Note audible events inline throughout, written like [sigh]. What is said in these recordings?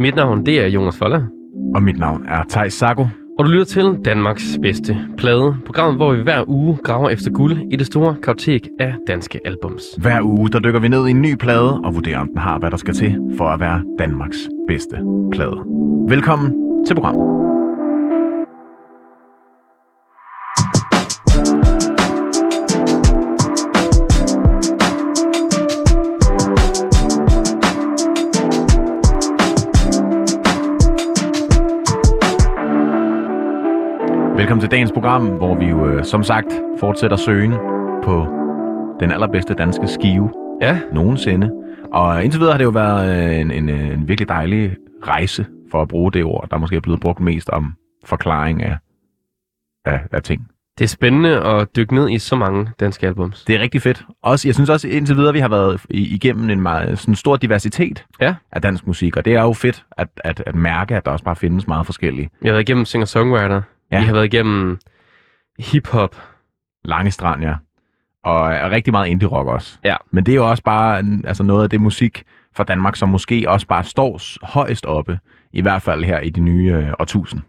Mit navn, det er Jonas Foller, Og mit navn er Thijs Sago. og du lytter til Danmarks bedste plade. Programmet, hvor vi hver uge graver efter guld i det store kartotek af danske albums. Hver uge der dykker vi ned i en ny plade og vurderer, om den har, hvad der skal til for at være Danmarks bedste plade. Velkommen til programmet. Velkommen til dagens program, hvor vi jo øh, som sagt fortsætter søgen på den allerbedste danske skive Ja, nogensinde. Og indtil videre har det jo været øh, en, en, øh, en virkelig dejlig rejse for at bruge det ord, der måske er blevet brugt mest om forklaring af, af, af ting. det er spændende at dykke ned i så mange danske albums. Det er rigtig fedt. Også, jeg synes også indtil videre, vi har været igennem en meget sådan stor diversitet Ja. af dansk musik, og det er jo fedt at, at, at mærke, at der også bare findes meget forskellige. Vi har været igennem singer-songwriter. Ja. Vi har været igennem hip-hop. Lange strand, ja. Og, og rigtig meget indie-rock også. Ja. Men det er jo også bare altså noget af det musik fra Danmark, som måske også bare står højst oppe, i hvert fald her i de nye øh, årtusind.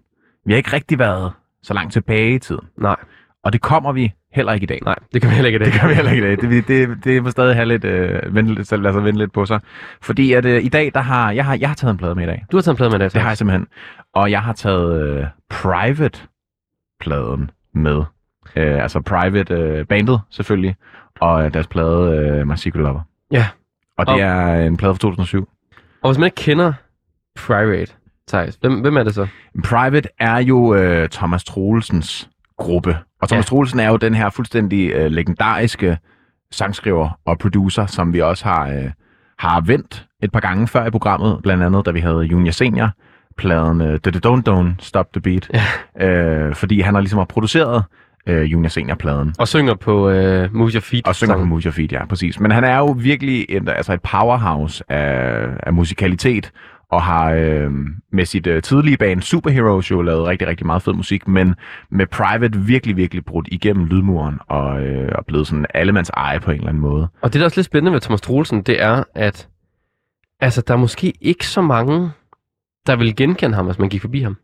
Vi har ikke rigtig været så langt tilbage i tiden, Nej, og det kommer vi heller ikke i dag. nej, det kan vi heller ikke i dag. Det kan vi heller ikke i dag. Det, det, det må stadig have lidt, øh, vente, lidt- så lad sig vente lidt på sig. Fordi at øh, i dag, der har jeg, har, jeg har taget en plade med i dag. Du har taget en plade med i dag, Det har jeg simpelthen. Og jeg har taget øh, Private-pladen med. Øh, altså Private øh, bandet selvfølgelig, og deres plade øh, My Secret Lover. Ja. Og det Og- er en plade fra 2007. Og hvis man ikke kender Private, Thijs, hvem, hvem er det så? Private er jo øh, Thomas Troelsens gruppe. Og Thomas Ja. Troelsen er jo den her fuldstændig øh, legendariske sangskriver og producer, som vi også har, øh, har vendt et par gange før i programmet. Blandt andet, da vi havde Junior Senior pladen øh, The Don't Don't Stop the Beat. Ja. Øh, fordi han har ligesom har produceret øh, Junior Senior-pladen. Og synger på uh, Move Your Feet. Og synger på sangen. Move Your Feet, ja, præcis. Men han er jo virkelig et, altså et powerhouse af, af musikalitet, og har øh, med sit øh, tidlige band Superheroes jo lavet rigtig, rigtig meget fed musik, men med Private virkelig, virkelig brudt igennem lydmuren, og, øh, og blevet sådan allemands eje på en eller anden måde. Og det, der er også lidt spændende ved Thomas Troelsen, det er, at altså, der er måske ikke så mange, der vil genkende ham, hvis man gik forbi ham.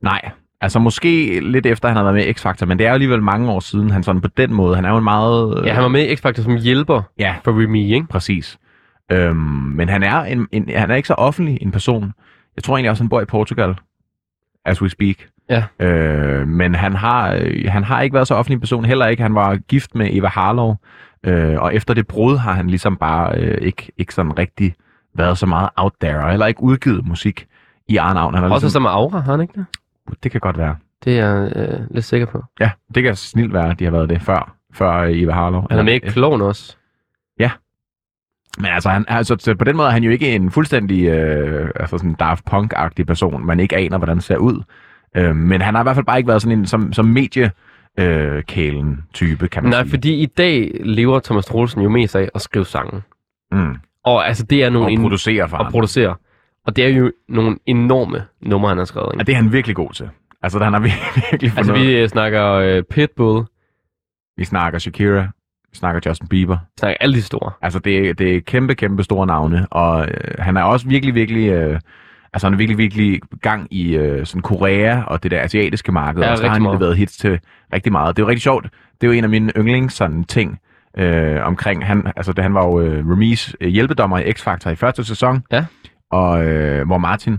Nej, altså måske lidt efter, han har været med i X-Factor, men det er jo alligevel mange år siden, han sådan på den måde, han er jo en meget... Ja, han var med i X-Factor som hjælper Ja, for Remy, ikke? Præcis. Øhm, men han er, en, en, han er ikke så offentlig en person. Jeg tror egentlig også, han bor i Portugal, as we speak. Ja. Øh, men han har, øh, han har ikke været så offentlig en person, heller ikke. Han var gift med Eva Harlow, øh, og efter det brud har han ligesom bare øh, ikke, ikke sådan rigtig været så meget out there, og heller ikke udgivet musik i eget navn. Han har Også ligesom, som Aura, har han ikke det? det kan godt være. Det er jeg øh, lidt sikker på. Ja, det kan snilt være, at de har været det før, før øh, Eva Harlow. Han er med i Kloven også. Men altså, han, altså så på den måde er han jo ikke en fuldstændig øh, altså sådan Daft Punk-agtig person, man ikke aner, hvordan ser ud. Øh, men han har i hvert fald bare ikke været sådan en som, som medie øh, kælen type, kan man Nej, sige. fordi i dag lever Thomas Troelsen jo mest af at skrive sange. Mm. Og altså, det er nogle... Og en- producere for og ham. producere. Og det er jo nogle enorme numre, han har skrevet. Ja, Ikke? det er han virkelig god til. Altså, han har vir- [laughs] virkelig fundet... Altså, vi øh, snakker øh, Pitbull, vi snakker Shakira, vi snakker Justin Bieber. vi snakker alle de store. Altså, det, er- det er kæmpe, kæmpe store navne, og øh, han er også virkelig, virkelig... Øh, altså, han er virkelig, virkelig gang i øh, sådan Korea og det der asiatiske marked, Ja, og så har han meget. leveret hits til rigtig meget. Det er jo rigtig sjovt. Det er jo en af mine yndlings sådan ting øh, omkring... Han, altså, det, han var jo øh, Remis øh, hjælpedommer i X-Factor i første sæson, Ja. og øh, hvor Martin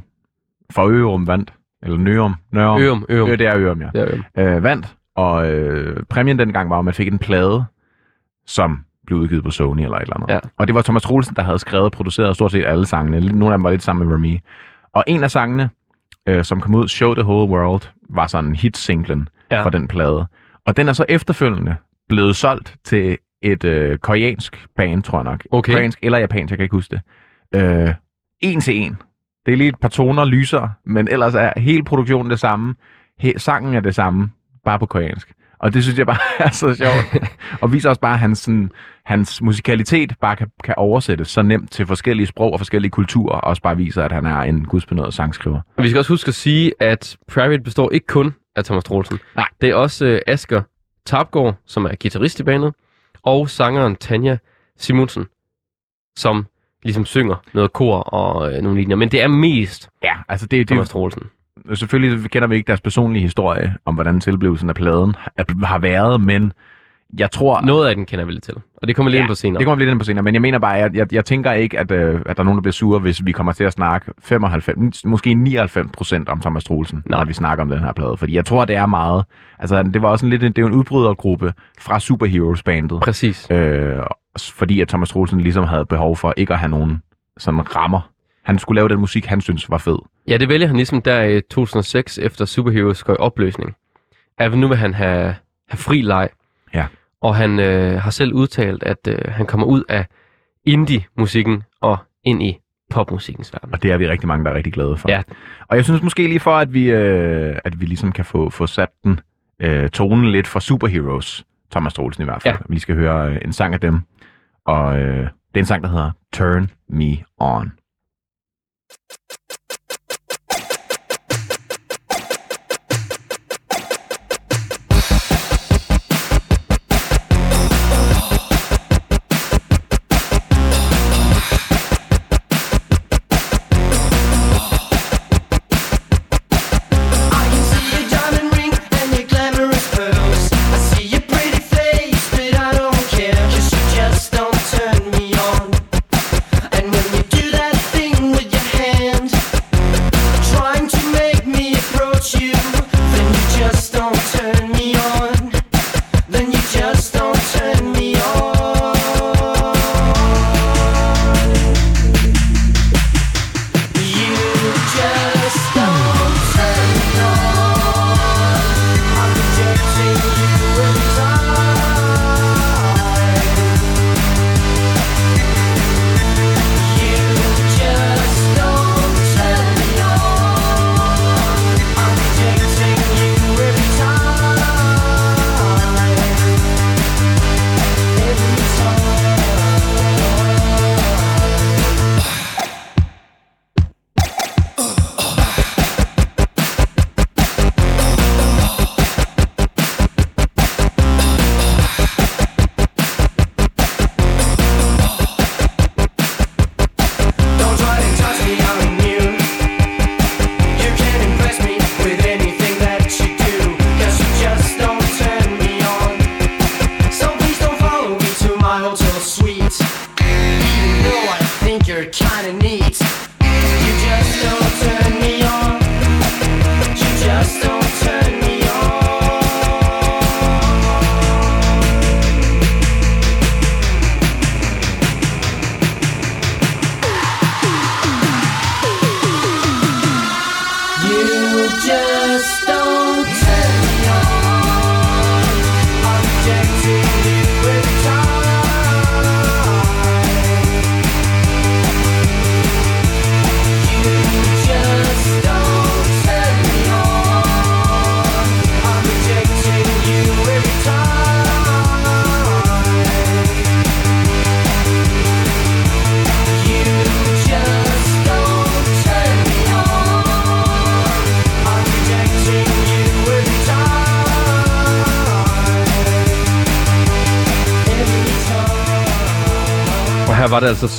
for Ørum vandt, eller Nørum, Nørum, Ørum, Ørum. Øh, det er Ørum, ja Det er Ørum. øh, vandt, og øh, præmien dengang var, at man fik en plade, som blev udgivet på Sony eller et eller andet. Ja. Og det var Thomas Troelsen, der havde skrevet og produceret stort set alle sangene. Nogle af dem var lidt sammen med Remy. Og en af sangene, øh, som kom ud, Show the Whole World, var sådan hit-singlen Ja. for den plade. Og den er så efterfølgende blevet solgt til et øh, koreansk band, tror jeg nok. Okay. Koreansk eller japansk, jeg kan ikke huske det. Øh, en til en. Det er lige et par toner lysere, men ellers er hele produktionen det samme. He- sangen er det samme, bare på koreansk. Og det synes jeg bare [laughs] er så sjovt. [laughs] og viser også bare, at hans, sådan, hans musikalitet bare kan, kan oversættes så nemt til forskellige sprog og forskellige kulturer, og også bare viser, at han er en gudsbenået sangskriver. Og vi skal også huske at sige, at Private består ikke kun af Thomas Troelsen. Nej. Det er også øh, Asger Tapgaard, som er guitarist i bandet, og sangeren Tanja Simonsen, som ligesom synger noget kor og øh, nogle linjer. Men det er mest Ja, altså det, det, Thomas Troelsen. selvfølgelig kender vi ikke deres personlige historie om, hvordan tilblivelsen af pladen har været, men jeg tror... Noget af den kender vi lidt til. Og det kommer lidt Ja, ind på senere. Det kommer vi lidt ind på senere, men jeg mener bare, at jeg, jeg tænker ikke, at, øh, at der er nogen, der bliver sure, hvis vi kommer til at snakke 95, måske 99 procent om Thomas Troelsen, Nej. når vi snakker om den her plade. Fordi jeg tror, det er meget... Altså, det var også en lidt... Det er en udbrydergruppe fra Superheroes-bandet. Præcis. Øh, fordi at Thomas Troelsen ligesom havde behov for ikke at have nogen sådan rammer. Han skulle lave den musik, han synes var fed. Ja, det vælger han ligesom der i 2006, efter Superheroes går i opløsning. At nu vil han have, have fri leg. Ja. Og han øh, har selv udtalt, at øh, han kommer ud af indie-musikken og ind i popmusikkens verden. Og det er vi rigtig mange, der er rigtig glade for. Ja. Og jeg synes måske lige for, at vi, øh, at vi ligesom kan få, få sat den øh, tonen lidt for Superheroes, Thomas Troelsen i hvert fald. Ja. Vi skal høre øh, en sang af dem, og øh, det er en sang, der hedder Turn Me On.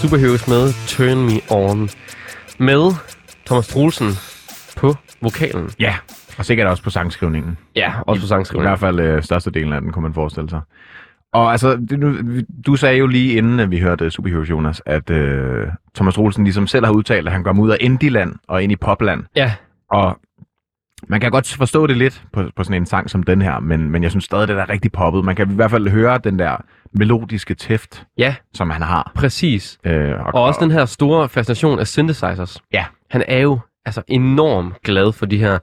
Superheroes med Turn Me On. Med Thomas Troelsen på vokalen. Ja, og sikkert også på sangskrivningen. Ja, også på I sangskrivningen. hvert fald øh, størstedelen af den, kunne man forestille sig. Og altså, vi- du sagde jo lige inden at vi hørte Superheroes, Jonas, at øh, Thomas Rolsen ligesom selv har udtalt, at han går ud af indie-land og ind i popland. Ja, Og man kan godt forstå det lidt på, på sådan en sang som den her, men, men jeg synes stadig, det er rigtig poppet. Man kan i hvert fald høre den der melodiske tæft, ja, som han har. præcis. Øh, Og også den her store fascination af synthesizers. Ja. Han er jo altså enormt glad for de her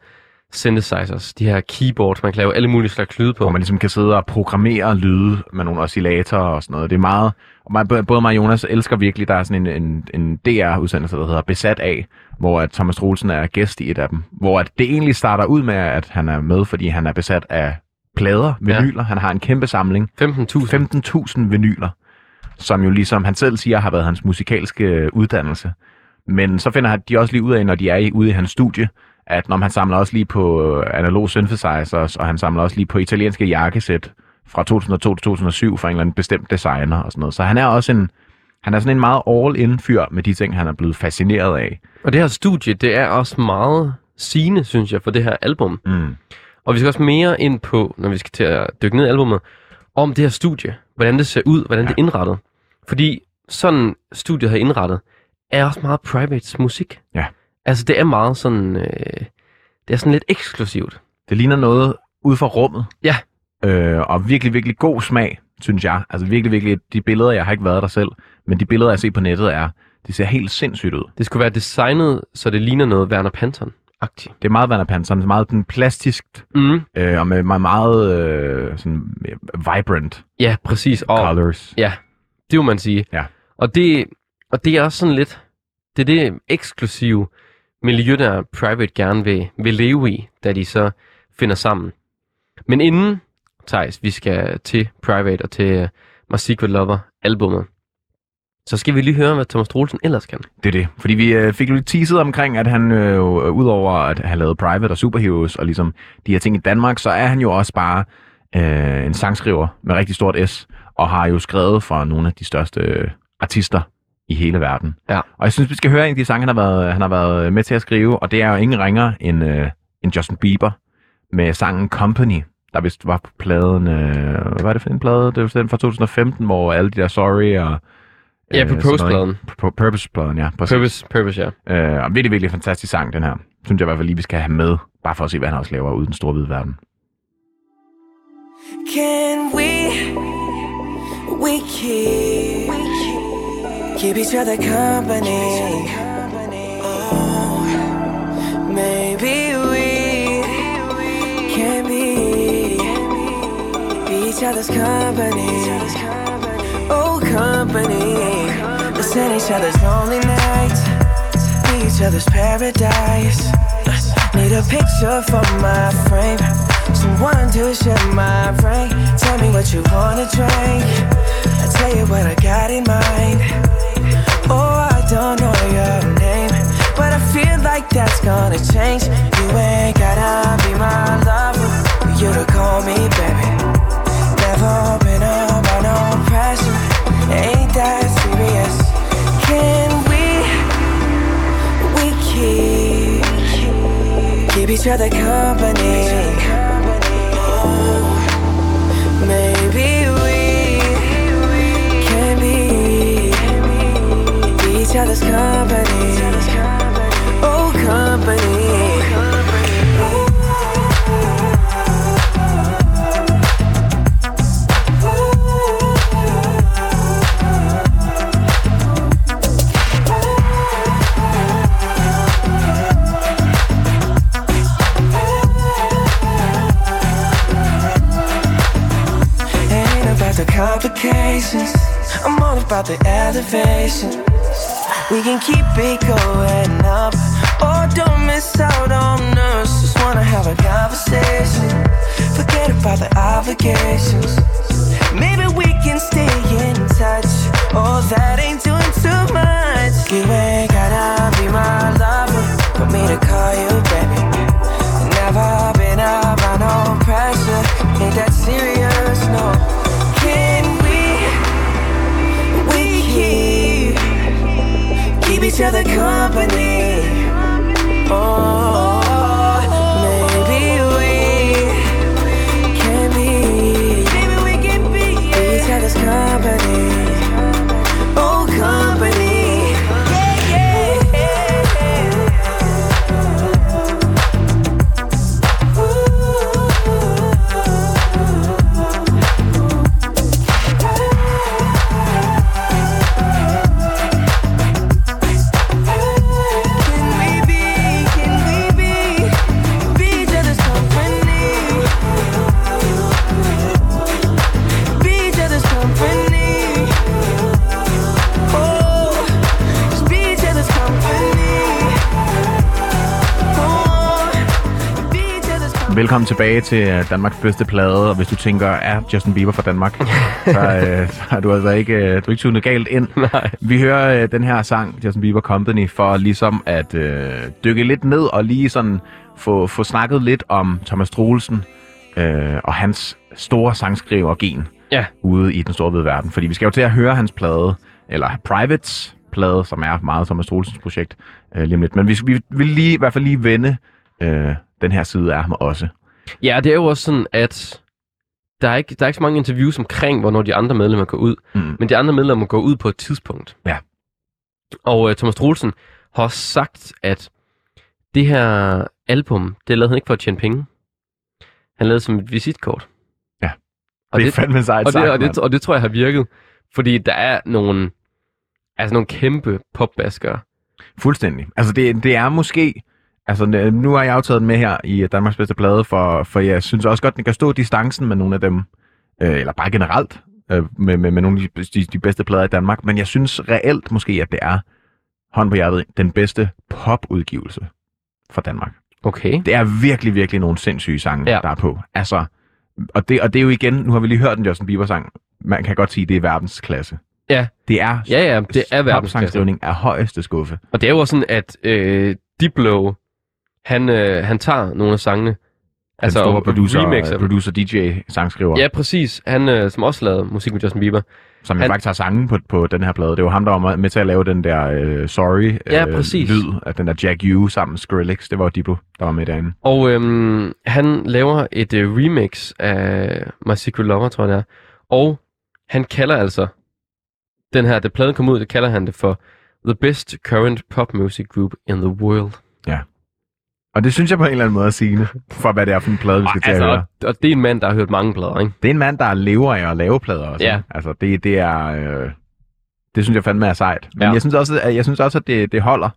synthesizers, de her keyboards, man kan lave alle mulige slags lyde på. hvor man ligesom kan sidde og programmere lyde med nogle oscillatorer og sådan noget. Det er meget... Og både mig og Jonas elsker virkelig, der er sådan en, en, en DR-udsendelse, der hedder Besat af, hvor at Thomas Troelsen er gæst i et af dem. Hvor at det egentlig starter ud med, at han er med, fordi han er besat af plader, Ja. vinyler. Han har en kæmpe samling. 15.000. 15.000 vinyler, som jo ligesom han selv siger, har været hans musikalske øh, uddannelse. Men så finder han- de også lige ud af, når de er ude i hans studie, at når han samler også lige på øh, analog synthesizers, og han samler også lige på italienske jakkesæt fra 2002 til 2007 fra en eller anden bestemt designer og sådan noget. Så han er også en, Han er sådan en meget all-in fyr med de ting, han er blevet fascineret af. Og det her studie, det er også meget sigende, synes jeg, for det her album. Mm. Og vi skal også mere ind på, når vi skal til at dykke ned i albumet, om det her studie. Hvordan det ser ud, hvordan ja. det er indrettet. Fordi sådan studiet har indrettet, er også meget private musik. Ja. Altså det er meget sådan, øh, det er sådan lidt eksklusivt. Det ligner noget ud fra rummet. Ja. Øh, og virkelig, virkelig god smag, synes jeg. Altså virkelig, virkelig, de billeder, jeg har ikke været der selv, men de billeder, jeg ser på nettet, er, det ser helt sindssygt ud. Det skulle være designet, så det ligner noget Werner Panton-agtigt. Det er meget Werner Panton, meget den plastiskt, Mm. øh, og med meget, meget øh, sådan, øh, vibrant Ja, præcis. Og, colors. Ja, det må man sige. Ja. Og det, og det er også sådan lidt, det er det eksklusive miljø, der Private gerne vil, vil leve i, da de så finder sammen. Men inden, Thijs, vi skal til Private og til uh, My Secret Lover albumet, så skal vi lige høre, hvad Thomas Troelsen ellers kan. Det er det. Fordi vi øh, fik jo lidt teaset omkring, at han øh, jo, øh, udover at have lavet Private og Superheroes og ligesom de her ting i Danmark, så er han jo også bare øh, en sangskriver med rigtig stort S, og har jo skrevet for nogle af de største øh, artister i hele verden. Ja. Og jeg synes, vi skal høre en af de sange, han har været, han har været med til at skrive, og det er jo ingen ringer end, øh, end Justin Bieber med sangen Company, der vist var på pladen, øh, hvad var det for en plade? Det var den fra 2015, hvor alle de der Sorry og... Ja, øh, Purpose-pladen. ikke? Pu- Purpose-pladen, ja. Præcis. Purpose, purpose, ja. Øh, og virkelig, virkelig fantastisk sang, den her. Synes jeg i hvert fald lige, vi skal have med, bare for at se, hvad han også laver ude i den store hvide verden. Can we, we keep, keep each other company? Oh, maybe we can be, be each other's company. Oh, company. Listen each other's lonely nights, be each other's paradise. Need a picture for my frame. Someone to share my brain. Tell me what you wanna drink. I tell you what I got in mind. Oh, I don't know your name, but I feel like that's gonna change. You ain't gotta be my lover for you to call me baby. Never been under no pressure. Ain't that each other company. Oh, maybe we can be, each other's company. Oh, company. Complications. I'm all about the elevation. We can keep it going up. Oh, don't miss out on us. Just wanna have a conversation. Forget about the obligations. Maybe we can stay in touch. Oh, that ain't keep each other company. Oh, Velkommen tilbage til øh, Danmarks bedste plade, og hvis du tænker, er Justin Bieber fra Danmark, [laughs] så, øh, så har du altså ikke, øh, du er ikke tunet galt ind. Nej. Vi hører øh, den her sang, Justin Bieber Company, for ligesom at øh, dykke lidt ned og lige sådan få, få snakket lidt om Thomas Troelsen øh, og hans store sangskriver gen Ja. ude i den store hvide verden. Fordi vi skal jo til at høre hans plade eller Privates plade, som er meget Thomas Troelsens projekt øh, lige om lidt. Men vi, vi vil lige, i hvert fald lige vende øh, den her side af ham også. Ja, det er jo også sådan, at der er, ikke, der er ikke så mange interviews omkring, hvornår de andre medlemmer går ud. Mm. Men de andre medlemmer går ud på et tidspunkt. Ja. Og uh, Thomas Troelsen har også sagt, at det her album, det lavede han ikke for at tjene penge. Han lavede som et visitkort. Ja. Og det er fandme sejt og det, sagt, og, det, mand. og det tror jeg har virket. Fordi der er nogle, altså nogle kæmpe popbaskere. Fuldstændig. Altså det, det er måske... Altså n- nu har jeg jo taget den med her i Danmarks bedste plade, for, for jeg synes også godt, den kan stå distancen med nogle af dem, øh, eller bare generelt, øh, med, med, med nogle af de, de, de bedste plader i Danmark. Men jeg synes reelt måske, at det er, hånd på hjertet, den bedste popudgivelse for Danmark. Okay. Det er virkelig, virkelig nogle sindssyge sange, Ja. der er på. Altså, og det, og det er jo igen, nu har vi lige hørt en Justin Bieber-sang, man kan godt sige, det er verdensklasse. Ja. Det er Ja, ja, det er verdensklasse. af højeste skuffe. Og det er jo også sådan, at øh, Diplo, han, øh, han tager nogle af sangene. Altså, den store og producer, remixer producer DJ, sangskriver, Ja, præcis. Han, øh, som også lavede musik med Justin Bieber. som han- faktisk har sangen på, på den her plade. Det var ham, der var med- til at lave den der øh, Sorry Ja, øh, præcis. lyd af den der Jack U sammen med Skrillex. Det var Diplo, der var med derinde. Og øhm, han laver et øh, remix af My Secret Lover, tror jeg det er. Og han kalder altså den her, da pladen kom ud, det kalder han det for The Best Current Pop Music Group in the World. Og det synes jeg på en eller anden måde er sigende, for hvad det er for en plade, vi skal til at altså, høre. og, og det er en mand, der har hørt mange plader, ikke? Det er en mand, der lever af at lave plader også. Ja. ikke? Altså, det, det er... Øh, det synes jeg fandme er sejt. Men Ja. jeg synes også, at, jeg synes også, at det, det holder.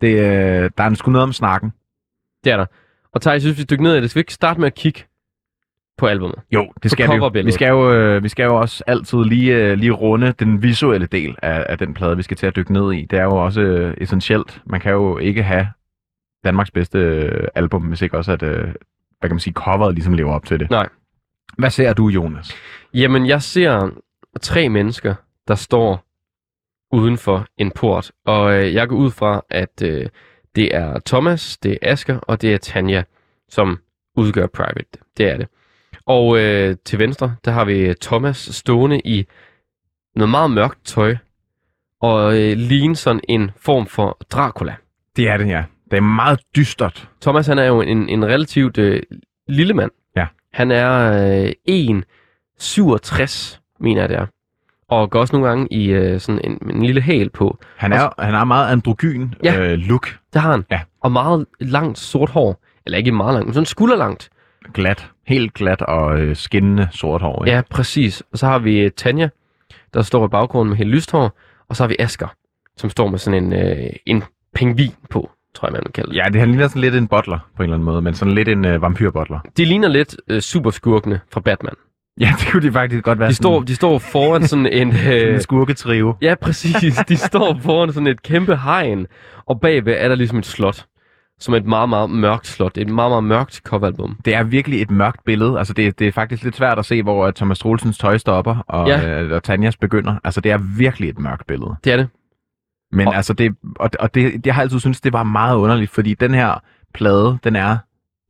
Det, øh, der er sgu noget om snakken. Det er der. Og Thaj, jeg synes, vi dykker ned i det. Skal vi ikke starte med at kigge på albumet? Jo, det skal vi jo. Vi skal jo, øh, vi skal jo også altid lige, øh, lige runde den visuelle del af, af den plade, vi skal til at dykke ned i. Det er jo også øh, essentielt. Man kan jo ikke have Danmarks bedste øh, album, hvis ikke også at, øh, hvad kan man sige, coveret ligesom lever op til det. Nej. Hvad ser du, Jonas? Jamen, jeg ser tre mennesker, der står uden for en port. Og øh, jeg går ud fra, at øh, det er Thomas, det er Asker, og det er Tanja, som udgør Private. Det er det. Og øh, til venstre, der har vi Thomas stående i noget meget mørkt tøj, og øh, ligner sådan en form for Dracula. Det er det, ja. Det er meget dystert. Thomas han er jo en, en relativt øh, lille mand. Ja. Han er øh, 1,67, mener jeg det er. Og går også nogle gange i øh, sådan en, en lille hæl på. Han er, han er meget androgyn Ja. øh, look. Det har han. Ja. Og meget langt sort hår. Eller ikke meget langt, men sådan skulderlangt. Glat. Helt glat og øh, skinnende sort hår. Ja, præcis. Og så har vi øh, Tanja, der står i baggrunden med helt lyst hår. Og så har vi Asker, som står med sådan en, øh, en pingvin på, tror jeg, man vil kalde det. Ja, det han ligner sådan lidt en butler på en eller anden måde, men sådan lidt en øh, vampyrbutler. De ligner lidt øh, superskurkene fra Batman. Ja, det kunne de faktisk godt være. De står, de står foran sådan en... [laughs] sådan Øh, en skurketrio. Ja, præcis. De står foran sådan et kæmpe hegn, og bagved er der ligesom et slot. Som et meget, meget mørkt slot. Et meget, meget mørkt coveralbum. Det er virkelig et mørkt billede. Altså, det, det er faktisk lidt svært at se, hvor øh, Thomas Troelsens tøj stopper, og, ja. øh, og Tanjas begynder. Altså, det er virkelig et mørkt billede. Det er det. Men Og- altså, det, og, og det, jeg har altid syntes, det var meget underligt, fordi den her plade, den er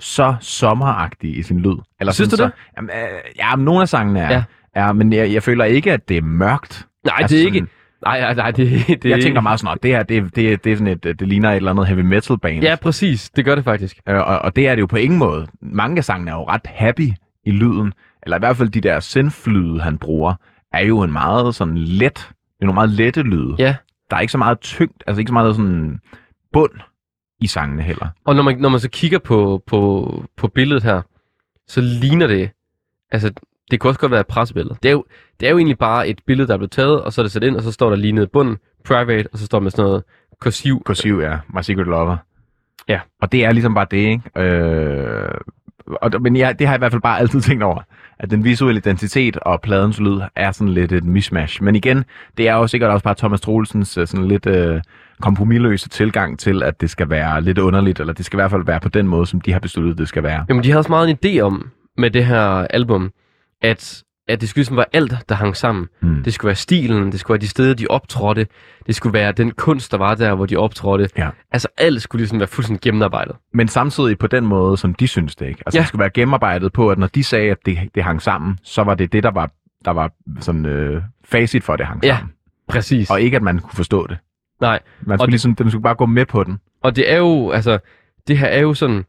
så sommeragtig i sin lyd. Eller Synes du så, Jamen, øh, ja, men nogle af sangene er. Ja. Ja men jeg, jeg føler ikke, at det er mørkt. Nej, Altså det er ikke... Nej, nej, nej, det, det er jeg tænker meget sådan, at det her, det, det, det, er sådan et, det ligner et eller andet heavy metal band. Ja, præcis. Det gør det faktisk. Øh, og, og det er det jo på ingen måde. Mange af sangene er jo ret happy i lyden, eller i hvert fald de der synth-lyde, han bruger, er jo en meget sådan let, det er nogle meget lette lyde. Ja. Der er ikke så meget tyngt, altså ikke så meget sådan bund i sangene heller. Og når man, når man så kigger på, på, på billedet her, så ligner det... Altså, det kunne også godt være et pressebillede. Det er, jo, det er jo egentlig bare et billede, der er blevet taget, og så er det sat ind, og så står der lige nede i bunden, private, og så står der med sådan noget kursiv. Kursiv er My Secret Lover. Ja. Og det er ligesom bare det, ikke? Øh, og, men jeg, det har jeg i hvert fald bare altid tænkt over, at den visuelle identitet og pladens lyd er sådan lidt et mismatch. Men igen, det er jo sikkert også bare Thomas Troelsens øh, sådan lidt øh, kompromilløse tilgang til, at det skal være lidt underligt, eller det skal i hvert fald være på den måde, som de har besluttet, det skal være. Jamen, de havde også meget en idé om, med det her album, at, at det skulle ligesom være alt, der hang sammen. Hmm. Det skulle være stilen, det skulle være de steder, de optrådte, det skulle være den kunst, der var der, hvor de optrådte. Ja. Altså, alt skulle ligesom være fuldstændig gennemarbejdet. Men samtidig på den måde, som de synes det, ikke? Altså, Ja. det skulle være gennemarbejdet på, at når de sagde, at det, det hang sammen, så var det det, der var, der var sådan øh, facit for, at det hang Ja. sammen. Præcis. og ikke at man kunne forstå det. Nej, Man Og skulle det- ligesom, den skulle bare gå med på den. og det er jo, altså, det her er jo sådan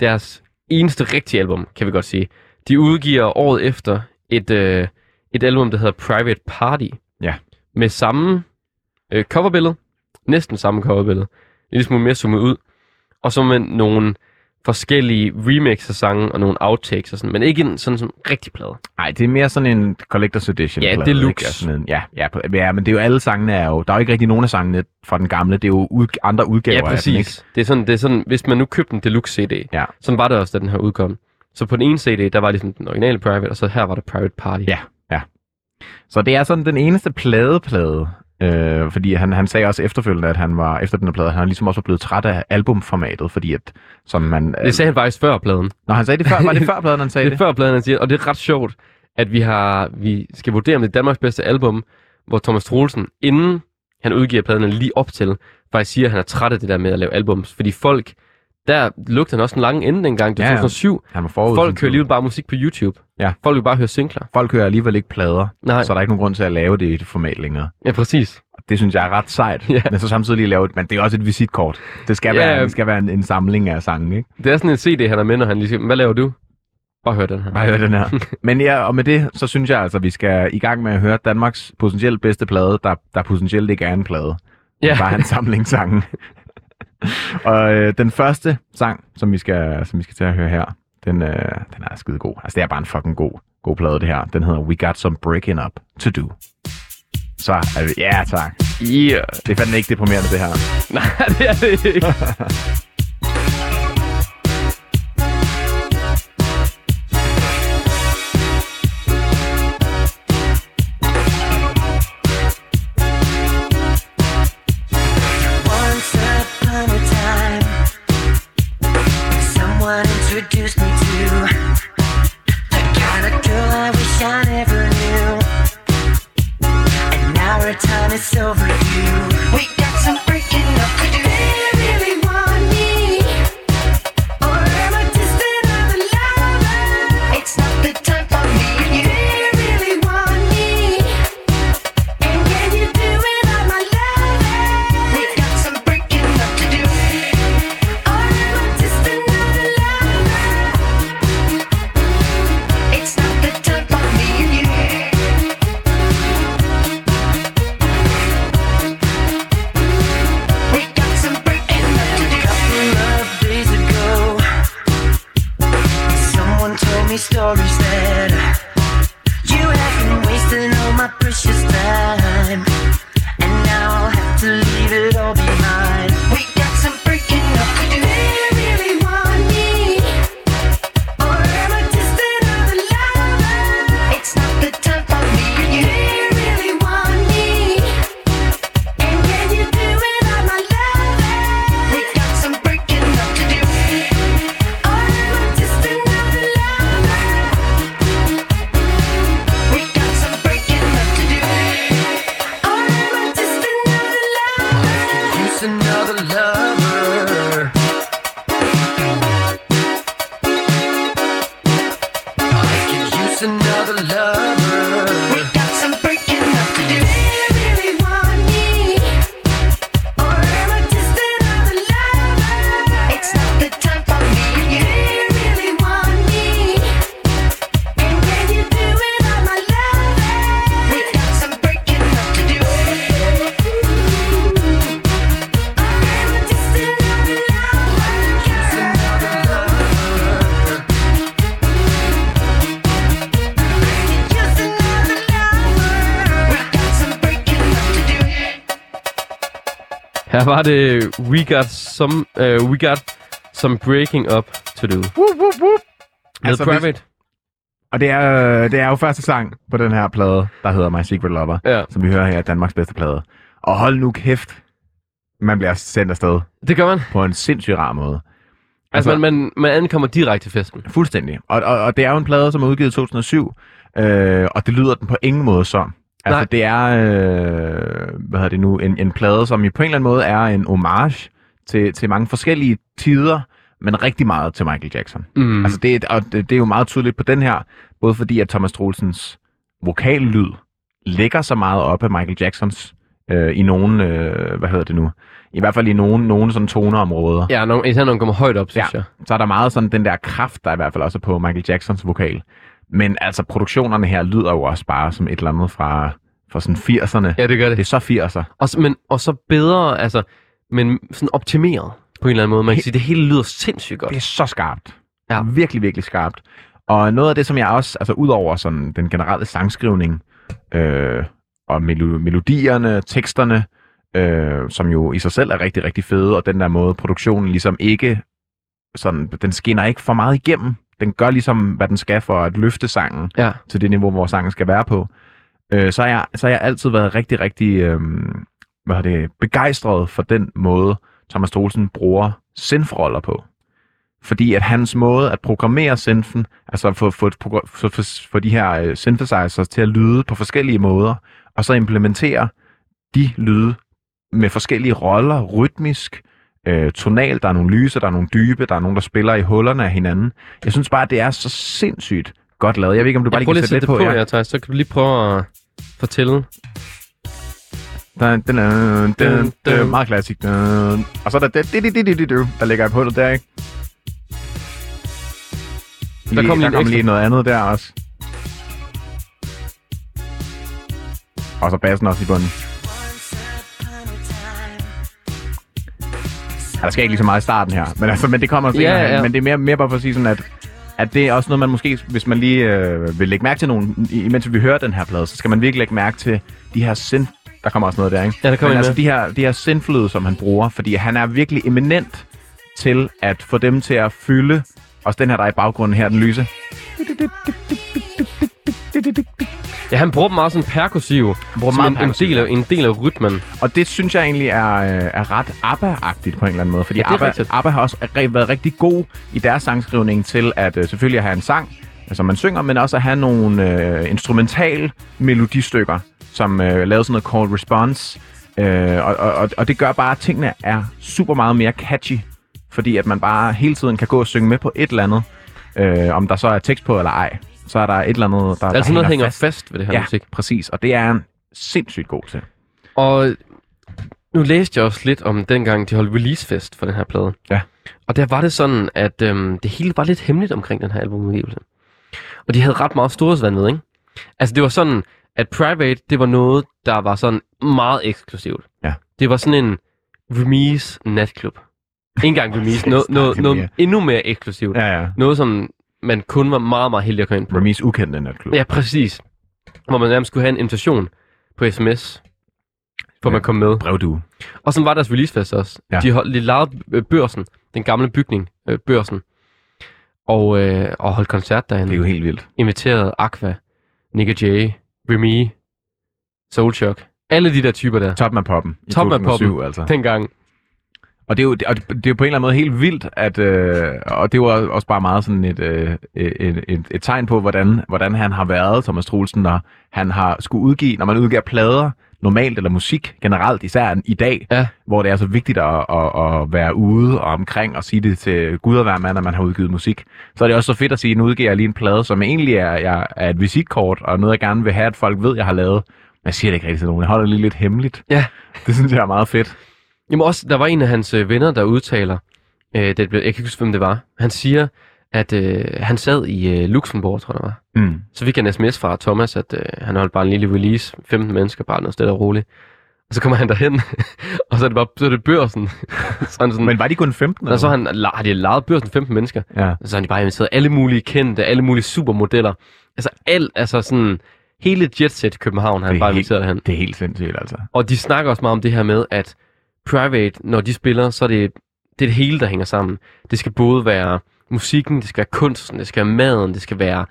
deres eneste rigtige album, kan vi godt sige. De udgiver året efter et, øh, et album, der hedder Private Party. Ja. Med samme øh, coverbillede, næsten samme coverbillede, lille smule mere zoomet ud, og så med nogle forskellige remix af sange og nogle outtakes og sådan, men ikke en sådan som rigtig plade. Nej, det er mere sådan en collector's edition. Ja, plade, deluxe. ikke? Altså Sådan en, ja, ja, ja, men det er jo alle sangene er jo... Der er jo ikke rigtig nogen af sangene fra den gamle. Det er jo ud, andre udgaver Ja, af den, ikke? præcis. Det er, sådan, det er sådan, hvis man nu købte en deluxe CD, Ja. sådan var det også, da den her udkom. Så på den ene CD, der var ligesom den originale Private, og så her var der Private Party. Ja. Så det er sådan den eneste pladeplade, øh, fordi han, han sagde også efterfølgende, at han var, efter den her plade, han ligesom også var blevet træt af albumformatet, fordi at, som man... Det sagde han faktisk før pladen. Når han sagde det før, var det før [laughs] pladen, han sagde Det det? er før pladen, han siger, og det er ret sjovt, at vi har vi skal vurdere, om det er Danmarks bedste album, hvor Thomas Troelsen, inden han udgiver pladen lige op til, faktisk siger, at han er træt af det der med at lave albums. Fordi folk, der lugter han også en lang ende dengang, det var ja. 2007. Han var forud. Folk kører alligevel bare musik på YouTube. Ja. Folk vil bare høre singler. Folk hører alligevel ikke plader, Nej, så er der ikke nogen grund til at lave det i det format længere. ja præcis. Det synes jeg er ret sejt, Ja. men så samtidig lige lave det. Men det er også et visitkort. Det skal Ja, være, det skal være en, en samling af sange, ikke? Det er sådan en CD, han er med, når han lige siger, hvad laver du? Bare hør den her. Bare hør den her. [laughs] Men ja, og med det, så synes jeg altså, at vi skal i gang med at høre Danmarks potentielt bedste plade, der, der potentielt ikke er en plade. Ja. Ja. Bare en [laughs] samling sange. [laughs] og øh, den første sang, som vi skal, som vi skal til at høre her, den, øh, den er skide god. Altså, det er bare en fucking god, god plade, det her. Den hedder We Got Some Breaking Up To Do. Så er vi, ja tak. Yeah. Det er fandme ikke deprimerende, det her. [laughs] Nej, det er det ikke. [laughs] var det We Got Some, uh, we got some Breaking Up To Do. Whoop, whoop, whoop. Med Altså, hvis- Private. Og det er, det er jo første sang på den her plade, der hedder My Secret Lover, Ja, som vi hører her, er Danmarks bedste plade. Og hold nu kæft, man bliver sendt afsted det gør man. på en sindssygt rar måde. Altså, man, man, man ankommer direkte til festen. Fuldstændig. Og, og, og det er jo en plade, som er udgivet i 2007, øh, og det lyder den på ingen måde som. Altså, Nej. det er, øh, hvad hedder det nu, en, en plade, som i på en eller anden måde er en homage til, til mange forskellige tider, men rigtig meget til Michael Jackson. Mm. Altså, det, er- og det, det er jo meget tydeligt på den her, både fordi, at Thomas Troelsens vokallyd lægger så meget op af Michael Jacksons øh, i nogle, øh, hvad hedder det nu, i hvert fald i nogle, nogle sådan toneområder. Ja, når, især når man kommer højt op, synes Ja. jeg. Så er der meget sådan den der kraft, der i hvert fald også er på Michael Jacksons vokal. Men altså, produktionerne her lyder jo også bare som et eller andet fra, fra sådan 80'erne. Ja, det gør det. Det er så 80'er. Og, så- men, og så bedre, altså, men sådan optimeret på en eller anden måde. Man kan Helt- sige, det hele lyder sindssygt godt. Det er så skarpt. Ja. Virkelig, virkelig skarpt. Og noget af det, som jeg også, altså ud over sådan den generelle sangskrivning, øh, og melo- melodierne, teksterne, øh, som jo i sig selv er rigtig, rigtig fede, og den der måde, produktionen ligesom ikke, sådan, den skinner ikke for meget igennem. Den gør ligesom, hvad den skal for at løfte sangen Ja. til det niveau, hvor sangen skal være på. Øh, så, har jeg, så har jeg altid været rigtig, rigtig øh, hvad er det, begejstret for den måde, Thomas Troelsen bruger synthroller på. Fordi at hans måde at programmere synthen, altså få, få, få, få, få, få de her øh, synthesizers til at lyde på forskellige måder, og så implementere de lyde med forskellige roller, rytmisk, øh, tonalt, der er nogle lyse, der er nogle dybe, der er nogen, der spiller i hullerne af hinanden. Jeg synes bare, at det er så sindssygt godt lavet. Jeg ved ikke, om du bare Jeg lige kan lige at sætte lidt på. på, ja, Thijs. Så kan du lige prøve at fortælle. Dun, dun, dun, dun, dun, meget klassisk. Dun. Og så er der det, det, det, det, det, der ligger i hullet der, ikke? Der kom lige der kom lige noget andet der også. Og så bassen også i bunden. Der skal ikke lige så meget i starten her, men, altså, men det kommer senere Ja, ja. Men det er mere, mere bare for at sige sådan, at, at det er også noget, man måske, hvis man lige øh, vil lægge mærke til nogen, imens vi hører den her plade, så skal man virkelig lægge mærke til de her sind... Der kommer også noget der, ikke? Ja, der kommer Men en altså de her, de her sindfløde, som han bruger, fordi han er virkelig eminent til at få dem til at fylde, også den her, der er i baggrunden her, den lyse. Ja, han bruger dem meget sådan perkussiv. bruger Som meget en, en, perkussiv, del af, en del af rytmen. Og det synes jeg egentlig er, øh, er ret ABBA-agtigt på en eller anden måde, fordi Ja, ABBA, rigtigt. ABBA har også re- været rigtig god i deres sangskrivning til at øh, selvfølgelig at have en sang, øh, som man synger, men også at have nogle øh, instrumental melodistykker, som øh, laver sådan noget call response. Øh, og, og, og, og det gør bare, at tingene er super meget mere catchy, fordi at man bare hele tiden kan gå og synge med på et eller andet, øh, om der så er tekst på eller ej. Så er der et eller andet, der, er altså der noget, der hænger fast. fast ved det her Ja, musik. præcis. Og det er han sindssygt god til. Og nu læste jeg også lidt om dengang, de holdt releasefest for den her plade. Ja. Og der var det sådan, at øhm, det hele var lidt hemmeligt omkring den her albumudgivelse. Og de havde ret meget storhedsvand med, ikke? Altså det var sådan, at Private, det var noget, der var sådan meget eksklusivt. Ja. Det var sådan en Remise natklub. Ikke engang Remise, noget, noget, noget endnu mere eksklusivt. Ja, ja. Noget, som man kun var meget, meget heldig at komme ind på. Remis ukendte natklub. Ja, præcis. Hvor man nærmest skulle have en invitation på sms, for Ja. man kom med. Brevdue. Og sådan var deres releasefest også. Ja. De, hold, de lavede øh, børsen, den gamle bygning, øh, børsen, og, øh, og holdt koncert derinde. Det er jo helt vildt. Inviterede Aqua, Nick J, Remy, Soulshock. Alle de der typer der. Toppen af poppen. Toppen af 2007, poppen. altså. Dengang. Og det er jo, og det, det er jo på en eller anden måde helt vildt, at, øh, og det var også bare meget sådan et, øh, et, et, et tegn på, hvordan, hvordan han har været, Thomas Troelsen, når han har skulle udgive, når man udgiver plader, normalt eller musik generelt, især i dag, Ja. hvor det er så vigtigt at, at, at være ude og omkring og sige det til Gud og hver mand, at man har udgivet musik. Så er det også så fedt at sige, at nu udgiver jeg lige en plade, som egentlig er, jeg, er et visitkort, og noget jeg gerne vil have, at folk ved, jeg har lavet. Men jeg siger det ikke rigtig til nogen. Jeg holder det lige lidt hemmeligt. Ja. Det synes jeg er meget fedt. Jamen også, der var en af hans øh, venner, der udtaler, øh, det, jeg kan ikke huske, hvem det var. Han siger, at øh, han sad i øh, Luxembourg, tror jeg det var. Mm. Så fik en sms fra Thomas, at øh, han holdt bare en lille release, 15 mennesker, bare noget stille og roligt. Og så kommer han derhen, [laughs] og så er det bare så er det børsen. [laughs] så han sådan, Men var de kun 15? og så han, har de lavet børsen 15 mennesker. Ja. Og så har de bare inviteret alle mulige kendte, alle mulige supermodeller. Altså alt, altså sådan, hele jetset i København har han bare inviteret hen. Det er helt sindssygt, altså. Og de snakker også meget om det her med, at Private, når de spiller, så er det det, er det hele, der hænger sammen. Det skal både være musikken, det skal være kunsten, det skal være maden, det skal være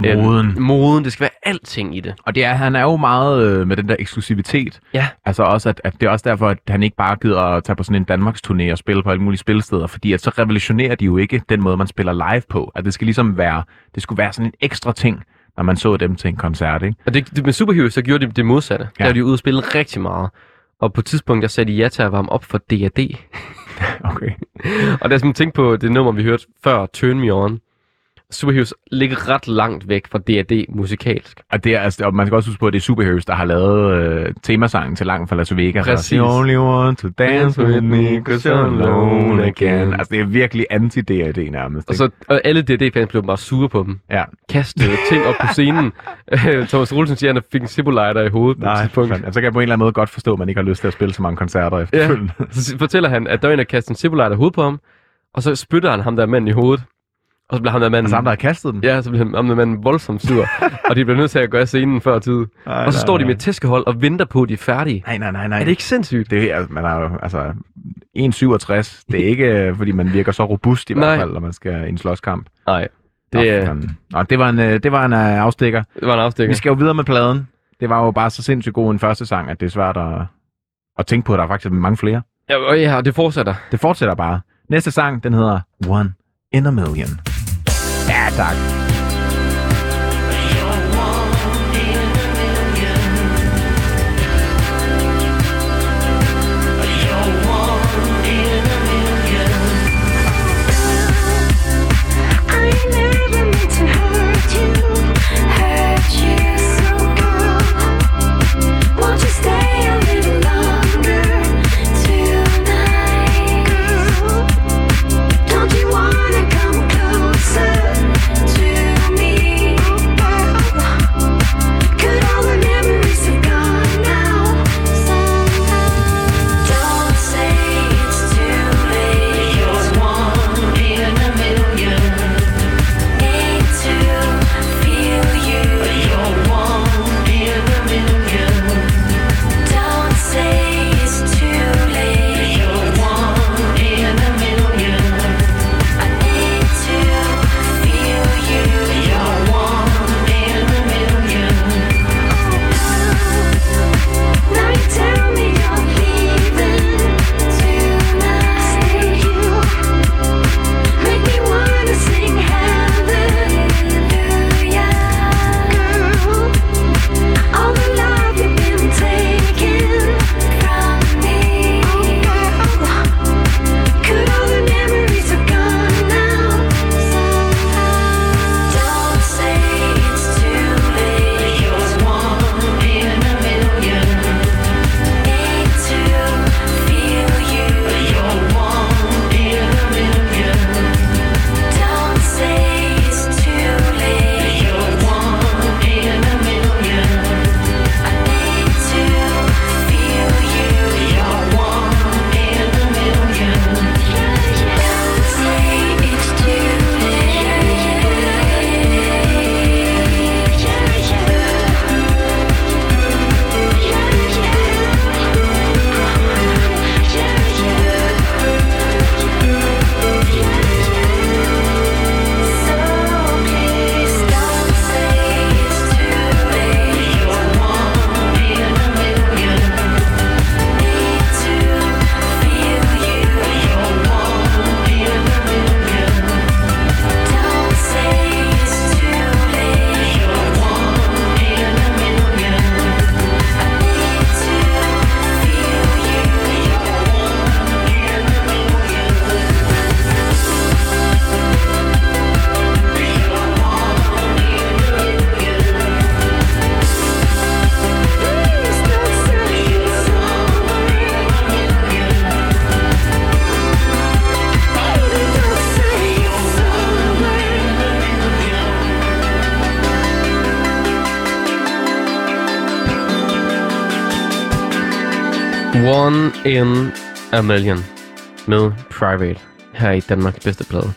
Moden. Øhm, moden, det skal være alting i det. Og det er, han er jo meget øh, med den der eksklusivitet. Ja. Altså også, at, at det er også derfor, at han ikke bare gider at tage på sådan en Danmarks turné og spille på alle mulige spillesteder, fordi at så revolutionerer de jo ikke den måde, man spiller live på. At det skal ligesom være, det skulle være sådan en ekstra ting, når man så dem til en koncert, ikke? Og det, det med Superheroes, så gjorde de det modsatte. Ja. Ja. Der var de ude og spille rigtig meget. Og på et tidspunkt, der sagde de ja til at varme op for D&D. [laughs] Okay. og der skal man tænke på det nummer, vi hørte før, Turn Me On, Superheroes ligger ret langt væk fra D&D musikalsk. Og, det er, altså, og man skal også huske på, at det er Superheroes, der har lavet øh, temasangen til Langt fra Las Vegas. Præcis. The only one to dance with me, cause you're alone again. Altså, det er virkelig anti-D&D nærmest. Og, så, og alle D&D-fans blev bare sure på dem. Ja. Kastede ting op på scenen. [laughs] Øh, Thomas Olsen siger, at han fik en Siboliter i hovedet på et Nej, tidspunkt. fandme. altså, så kan jeg på en eller anden måde godt forstå, at man ikke har lyst til at spille så mange koncerter Ja, efterfølgende. så fortæller han, at der var en, der kastede en Siboliter i hovedet på ham, og så spytter han ham der manden i hovedet. Og så bliver ham der manden... Altså ham, der har kastet den? Ja, så bliver ham der manden voldsomt sur, [laughs] og de bliver nødt til at gøre scenen før tid. Ej, og så nej, står de nej. med et tæskehold og venter på, at de er færdige. Nej, nej, nej, nej. Er det ikke sindssygt? Det er, man er jo, altså, 1,67. Det er ikke, øh, fordi man virker så robust i Nej. hvert fald, når man skal i en slåskamp. Nej, Nå, det, fanden. Nå, det var en, øh, det var en øh, afstikker. det var en afstikker. Vi skal jo videre med pladen. Det var jo bare så sindssygt god en første sang, at det er svært at, at tænke på, at der er faktisk mange flere. Ja, og ja, det fortsætter. Det fortsætter bare. Næste sang, den hedder One in a Million. Ja, One in a Million med Private her i Danmarks bedste plade.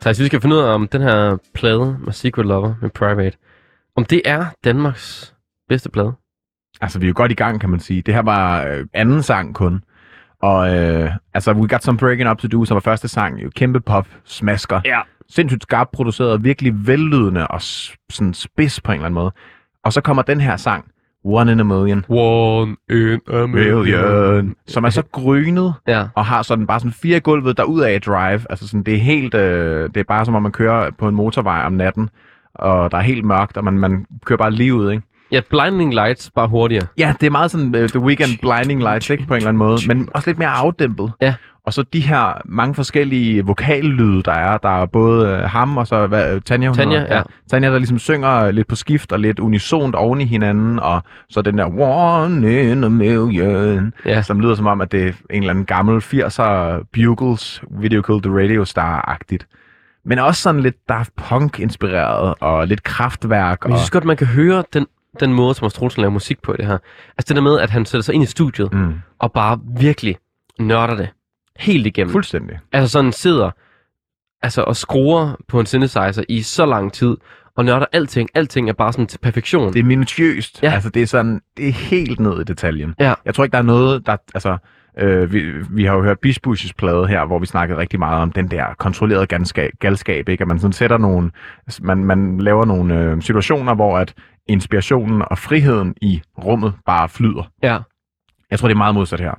Så vi skal finde ud af, om den her plade med Secret Lover med Private, om det er Danmarks bedste plade. Altså, vi er jo godt i gang, kan man sige. Det her var øh, anden sang kun. Og øh, altså, We Got Some Breaking Up To Do, som var første sang, jo kæmpe pop, smasker. Ja. Sindssygt skarpt produceret, og virkelig vellydende og sådan spids på en eller anden måde. Og så kommer den her sang, One in a Million. One in a Million. Som er så grynet, Ja. og har sådan bare sådan fire gulvet der ud af drive. Altså sådan, det er helt, øh, det er bare som om man kører på en motorvej om natten, og der er helt mørkt, og man, man kører bare lige ud, ikke? Ja, Blinding Lights, bare hurtigere. Ja, det er meget sådan uh, The Weekend Blinding Lights, ikke? På en eller anden måde, men også lidt mere afdæmpet. Ja. Og så de her mange forskellige vokallyde, der er. Der er både øh, ham og så hvad, Tanja. hun Tanja, hedder. ja. Tanja, der ligesom synger lidt på skift og lidt unisont oven i hinanden. Og så den der one in a million, Ja. som lyder som om, at det er en eller anden gammel 80'er Bugles, Video Killed the Radio Star-agtigt. Men også sådan lidt Daft Punk-inspireret og lidt kraftværk. Men Og, jeg synes godt, man kan høre den, den måde, Thomas Troelsen laver musik på i det her. Altså det der med, at han sætter sig ind i studiet mm, og bare virkelig nørder det helt igennem. fuldstændig. Altså sådan sidder altså, og skruer på en synthesizer i så lang tid, og nørder alting. Alting er bare sådan til perfektion. Det er minutiøst. Ja. Altså, det er sådan, det er helt ned i detaljen. Ja. Jeg tror ikke, der er noget, der, altså, øh, vi, vi har jo hørt Beach Bushes plade her, hvor vi snakkede rigtig meget om den der kontrollerede galskab, galskab ikke? At man sådan sætter nogle, man, man laver nogle øh, situationer, hvor at inspirationen og friheden i rummet bare flyder. Ja. Jeg tror, det er meget modsat her.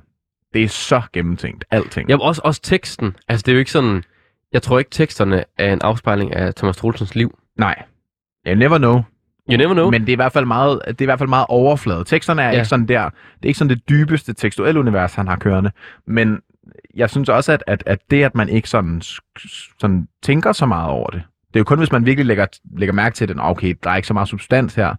Det er så gennemtænkt, alting. Jamen også, også teksten. Altså det er jo ikke sådan... Jeg tror ikke, teksterne er en afspejling af Thomas Troelsens liv. Nej. You never know. You never know. Men det er i hvert fald meget, det er i hvert fald meget overflade. Teksterne er Ja. ikke sådan der, det er ikke sådan det dybeste tekstuelle univers, han har kørende. Men jeg synes også, at, at, at det, at man ikke sådan, sådan tænker så meget over det, det er jo kun, hvis man virkelig lægger, lægger mærke til, at "Nå, okay, der er ikke så meget substans her,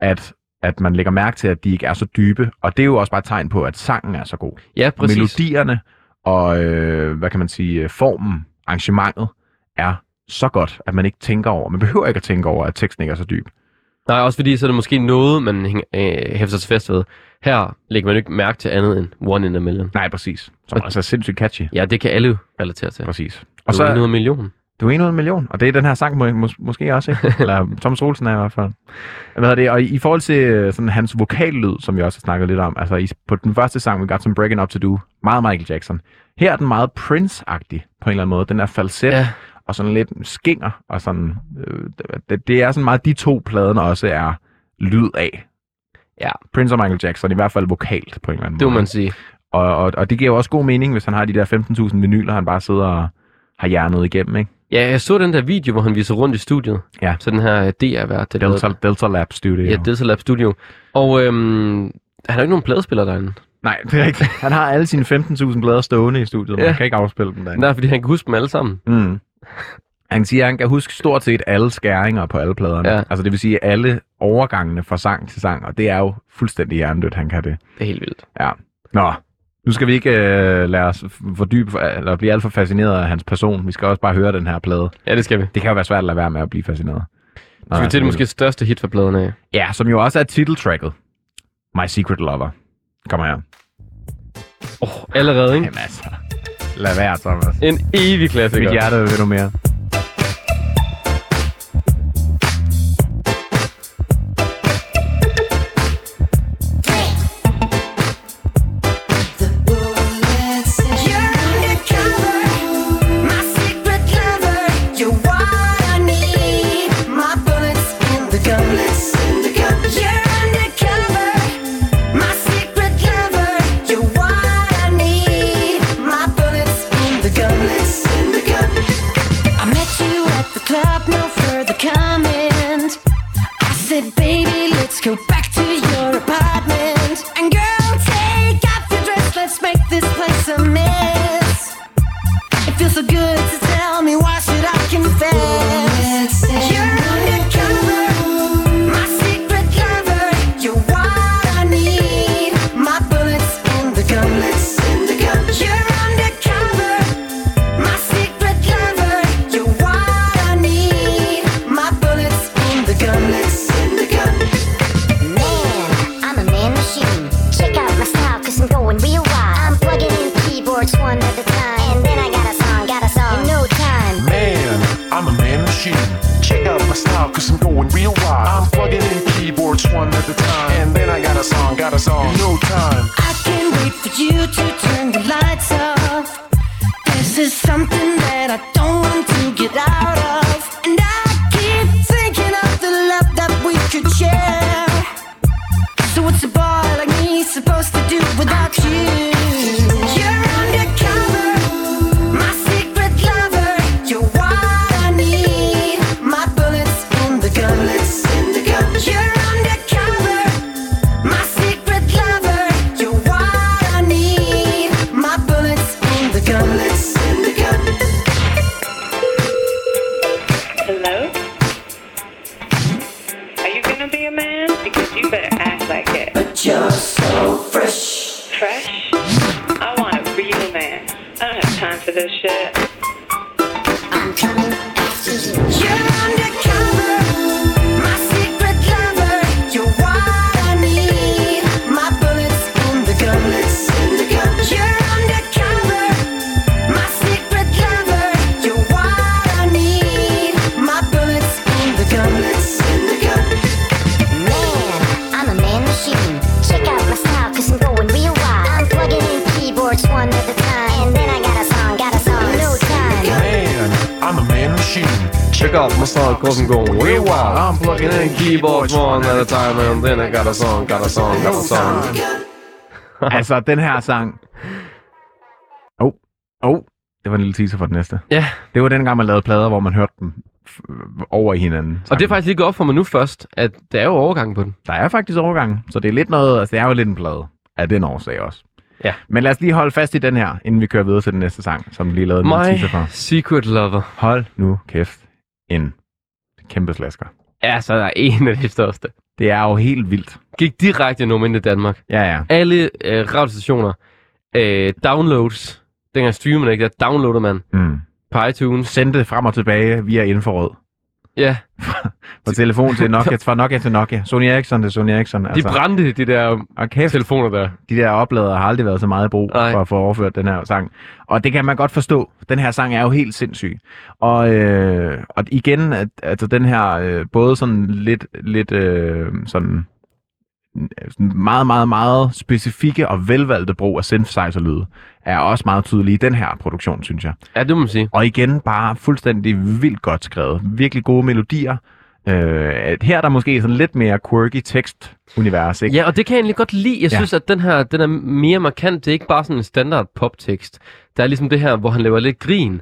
at, at man lægger mærke til, at de ikke er så dybe. Og det er jo også bare et tegn på, at sangen er så god. ja, præcis. Melodierne og, øh, hvad kan man sige, øh, formen, arrangementet er så godt, at man ikke tænker over, man behøver ikke at tænke over, at teksten ikke er så dyb. Nej, også fordi så er det måske noget, man øh, hæfter sig fast ved. Her lægger man jo ikke mærke til andet end One in a Million. Nej, præcis. Som Og- altså er sindssygt catchy. Ja, det kan alle relatere til. Præcis. Og så så, noget million. Du er en ud en million, og det er den her sang må, mås- måske også, ikke? [laughs] Eller Thomas Olsen er i hvert fald. Hvad hedder det? Og i, i forhold til øh, sådan hans vokallyd, som vi også har snakket lidt om, altså i, på den første sang, We Got Some Breaking Up To Do, meget Michael Jackson. Her er den meget Prince-agtig på en eller anden måde. Den er falset, Ja, og sådan lidt skinger, og sådan, øh, det, det er sådan meget de to pladen også er lyd af. Ja. Prince og Michael Jackson, i hvert fald vokalt på en eller anden det må måde. man sige. Og, og, og det giver jo også god mening, hvis han har de der 15.000 vinyler, han bare sidder og har hjernet igennem, ikke? Ja, jeg så den der video, hvor han viser rundt i studiet. Ja. Så den her DR-vært. der Delta, Delta Lab Studio. Ja, Delta Lab Studio. Og øhm, han har ikke nogen pladespiller derinde. Nej, det er rigtigt. [laughs] Han har alle sine 15.000 plader stående i studiet, men Ja. han kan ikke afspille dem derinde. Nej, fordi han kan huske dem alle sammen. Mm. Han siger, at han kan huske stort set alle skæringer på alle pladerne. Ja. Altså det vil sige alle overgangene fra sang til sang, og det er jo fuldstændig hjernedødt, han kan det. Det er helt vildt. Ja. Nå, nu skal vi ikke øh, lade os fordybe, eller blive alt for fascineret af hans person. Vi skal også bare høre den her plade. Ja, det skal vi. Det kan jo være svært at lade være med at blive fascineret. Nå, Så vi til det altså, måske største hit fra pladen af. Ja, som jo også er titeltracket. My Secret Lover. Kommer her. Åh, oh, allerede, ikke? Jamen altså, lad være, Thomas. En evig klassiker. Mit hjerte vil du mere. I'm plugging in keyboards one at a time, and then I got a song, got a song, got a song. altså, den her sang... Oh, oh, det var en lille teaser for den næste. Ja, Det var den gang, man lavede plader, hvor man hørte dem f- over i hinanden. og det er faktisk lige gået op for mig nu først, at der er jo overgang på den. Der er faktisk overgang, så det er lidt noget, altså det er jo lidt en plade af den årsag også. Ja. Men lad os lige holde fast i den her, inden vi kører videre til den næste sang, som vi lige lavede en teaser for. Secret Lover. Hold nu kæft. En kæmpe slasker. Ja, så er der en af de største. Det er jo helt vildt. Gik direkte nummer ind i Danmark. Ja, ja. Alle øh, radiostationer, øh, downloads, dengang streamer man ikke, der downloader man Mm. på iTunes. Sendte frem og tilbage via infrarød. Ja, [laughs] Fra telefon til Nokia, fra Nokia til Nokia. Sony Ericsson til Sony Ericsson. de brændte de der og kæft, telefoner der. de der opladere har aldrig været så meget i brug Nej. for at få overført den her sang. Og det kan man godt forstå. Den her sang er jo helt sindssyg. Og, øh, og igen, at, altså den her øh, både sådan lidt, lidt øh, sådan meget, meget, meget specifikke og velvalgte brug af synthesizer-lyde, er også meget tydelig i den her produktion, synes jeg. Ja, det må man sige. Og igen, bare fuldstændig vildt godt skrevet. Virkelig gode melodier. Øh, her er der måske sådan lidt mere quirky tekstunivers, ikke? Ja, og det kan jeg egentlig godt lide. Jeg Ja. synes, at den her den er mere markant. Det er ikke bare sådan en standard poptekst. Der er ligesom det her, hvor han laver lidt grin.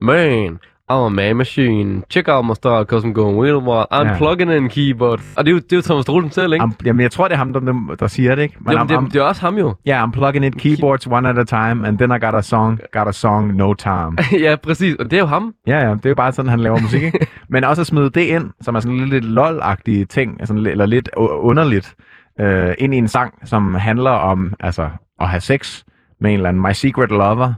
Man, I'm a man machine. Check out my style, cause I'm going real wild. I'm Ja. plugging in keyboard. Og det er jo, det er jo Thomas Drolden selv, ikke? Am, jamen, jeg tror, det er ham, der, der siger det, ikke? Men jo, I'm, det, I'm, det, er også ham jo. yeah, I'm plugging in keyboards one at a time, and then I got a song, got a song, no time. [laughs] ja, præcis. Og det er jo ham. Ja, ja, det er jo bare sådan, han laver musik, ikke? [laughs] Men også at smide det ind, som er sådan lidt, lidt lol-agtige ting, altså, eller lidt underligt, øh, ind i en sang, som handler om altså, at have sex med en eller anden My Secret Lover,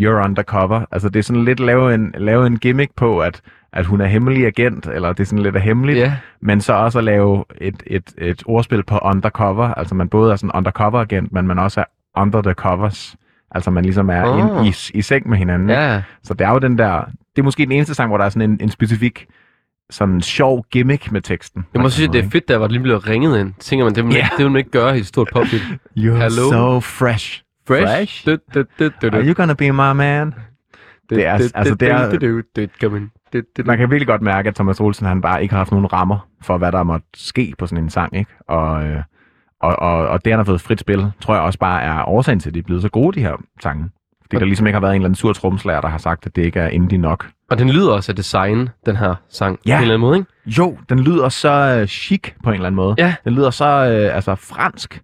You're Undercover. Altså det er sådan lidt lave en, lave en gimmick på, at, at hun er hemmelig agent, eller det er sådan lidt af hemmeligt, Ja. men så også at lave et, et, et ordspil på undercover, altså man både er sådan undercover agent, men man også er under the covers. Altså man ligesom er oh. i, i seng med hinanden. Ja. Så det er jo den der... Det er måske den eneste sang, hvor der er sådan en, en specifik sådan sjov gimmick med teksten. Jeg må sige, at det er fedt, der var lige blevet ringet ind. Tænker man, det vil man, Ja. ikke, det vil man ikke gøre i et stort pophit. [laughs] You're Hello? so fresh. Fresh? Fresh? Are you gonna be my man? det er- altså, det er-. Man kan virkelig godt mærke, at Thomas Olsen han bare ikke har haft nogen rammer for, hvad der måtte ske på sådan en sang. Ikke? Og, øh, og, og, og det, han har fået frit spil, tror jeg også bare er årsagen til, at de er blevet så gode, de her sange. Fordi der ligesom ikke har været en eller anden sur tromslager, der har sagt, at det ikke er indie nok. Og den lyder også af design, den her sang. Ja. På en eller anden måde, ikke? Jo, den lyder så øh, chic på en eller anden måde. Ja. Den lyder så øh, altså fransk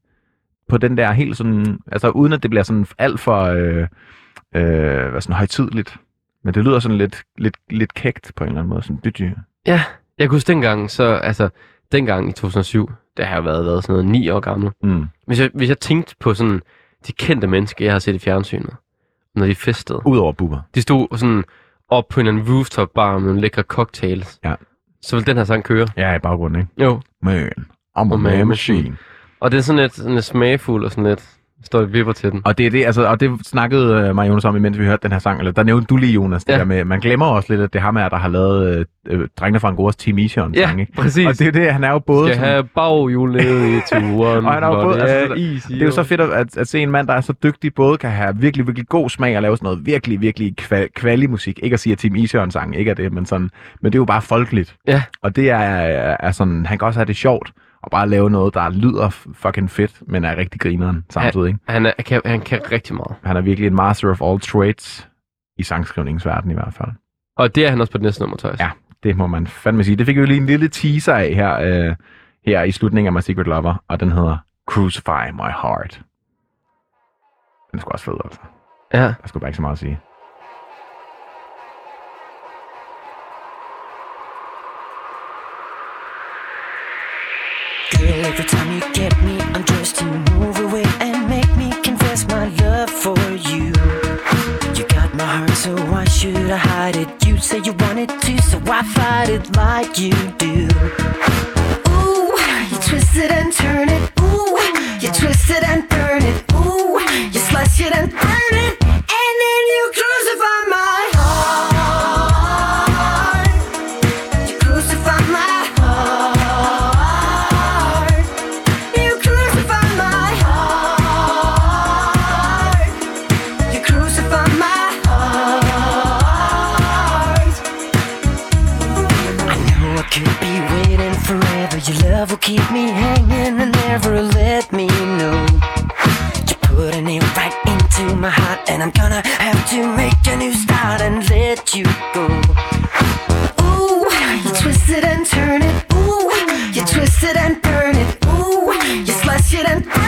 på den der helt sådan, altså uden at det bliver sådan alt for øh, øh, hvad sådan højtidligt. Men det lyder sådan lidt, lidt, lidt kægt på en eller anden måde. Sådan, dyt, Ja, jeg kunne huske dengang, så altså, dengang i 2007, der har jeg været, været sådan noget ni år gammel. mm. Hvis jeg, hvis jeg tænkte på sådan de kendte mennesker, jeg har set i fjernsynet, når de festede. Udover buber. De stod sådan op på en eller anden rooftop bar med nogle lækre cocktails. Ja. Så vil den her sang køre. Ja, i baggrunden, ikke? Jo. Man, I'm a man man machine. machine. Og det er sådan lidt, sådan lidt smagfuld og sådan lidt, står og vipper til den. Og det er det, altså, og det snakkede uh, mig Jonas om, imens vi hørte den her sang, eller der nævnte du lige, Jonas, det Ja. der med, man glemmer også lidt, at det er ham her, der har lavet øh, øh, Drengene fra Angoras Team Ision Ja, sang, ikke? præcis. Og det er det, han er jo både Skal sådan, have baghjul ned i [laughs] turen. Og han er jo både- det altså, er is i Det er jo så fedt at, at se en mand, der er så dygtig, både kan have virkelig, virkelig god smag og lave sådan noget virkelig, virkelig kva- kvali musik. Ikke at sige, at Team Ision sang ikke er det, men, sådan, men det er jo bare folkeligt. Ja. Og det er, er, er sådan, han kan også have det sjovt, og bare lave noget, der lyder fucking fedt, men er rigtig grineren samtidig. Ikke? Han, er, kan, han kan rigtig meget. Han er virkelig en master of all trades, i sangskrivningsverdenen i hvert fald. Og det er han også på det næste nummer, Thijs. Ja. Det må man fandme sige. Det fik vi jo lige en lille teaser af her, øh, her i slutningen af My Secret Lover, og den hedder Crucify My Heart. Den sgu også fed, altså. ja. Der skulle bare ikke så meget at sige. Girl, every time you get me undressed, you move away and make me confess my love for you. You got my heart, so why should I hide it? You say you wanted to, so I fight it like you do. Ooh, you twist it and turn it. Ooh, you twist it and burn it. Ooh, you slice it and burn it. And And I'm gonna have to make a new start and let you go. Ooh, you twist it and turn it. Ooh, you twist it and burn it. Ooh, you slash it and burn it.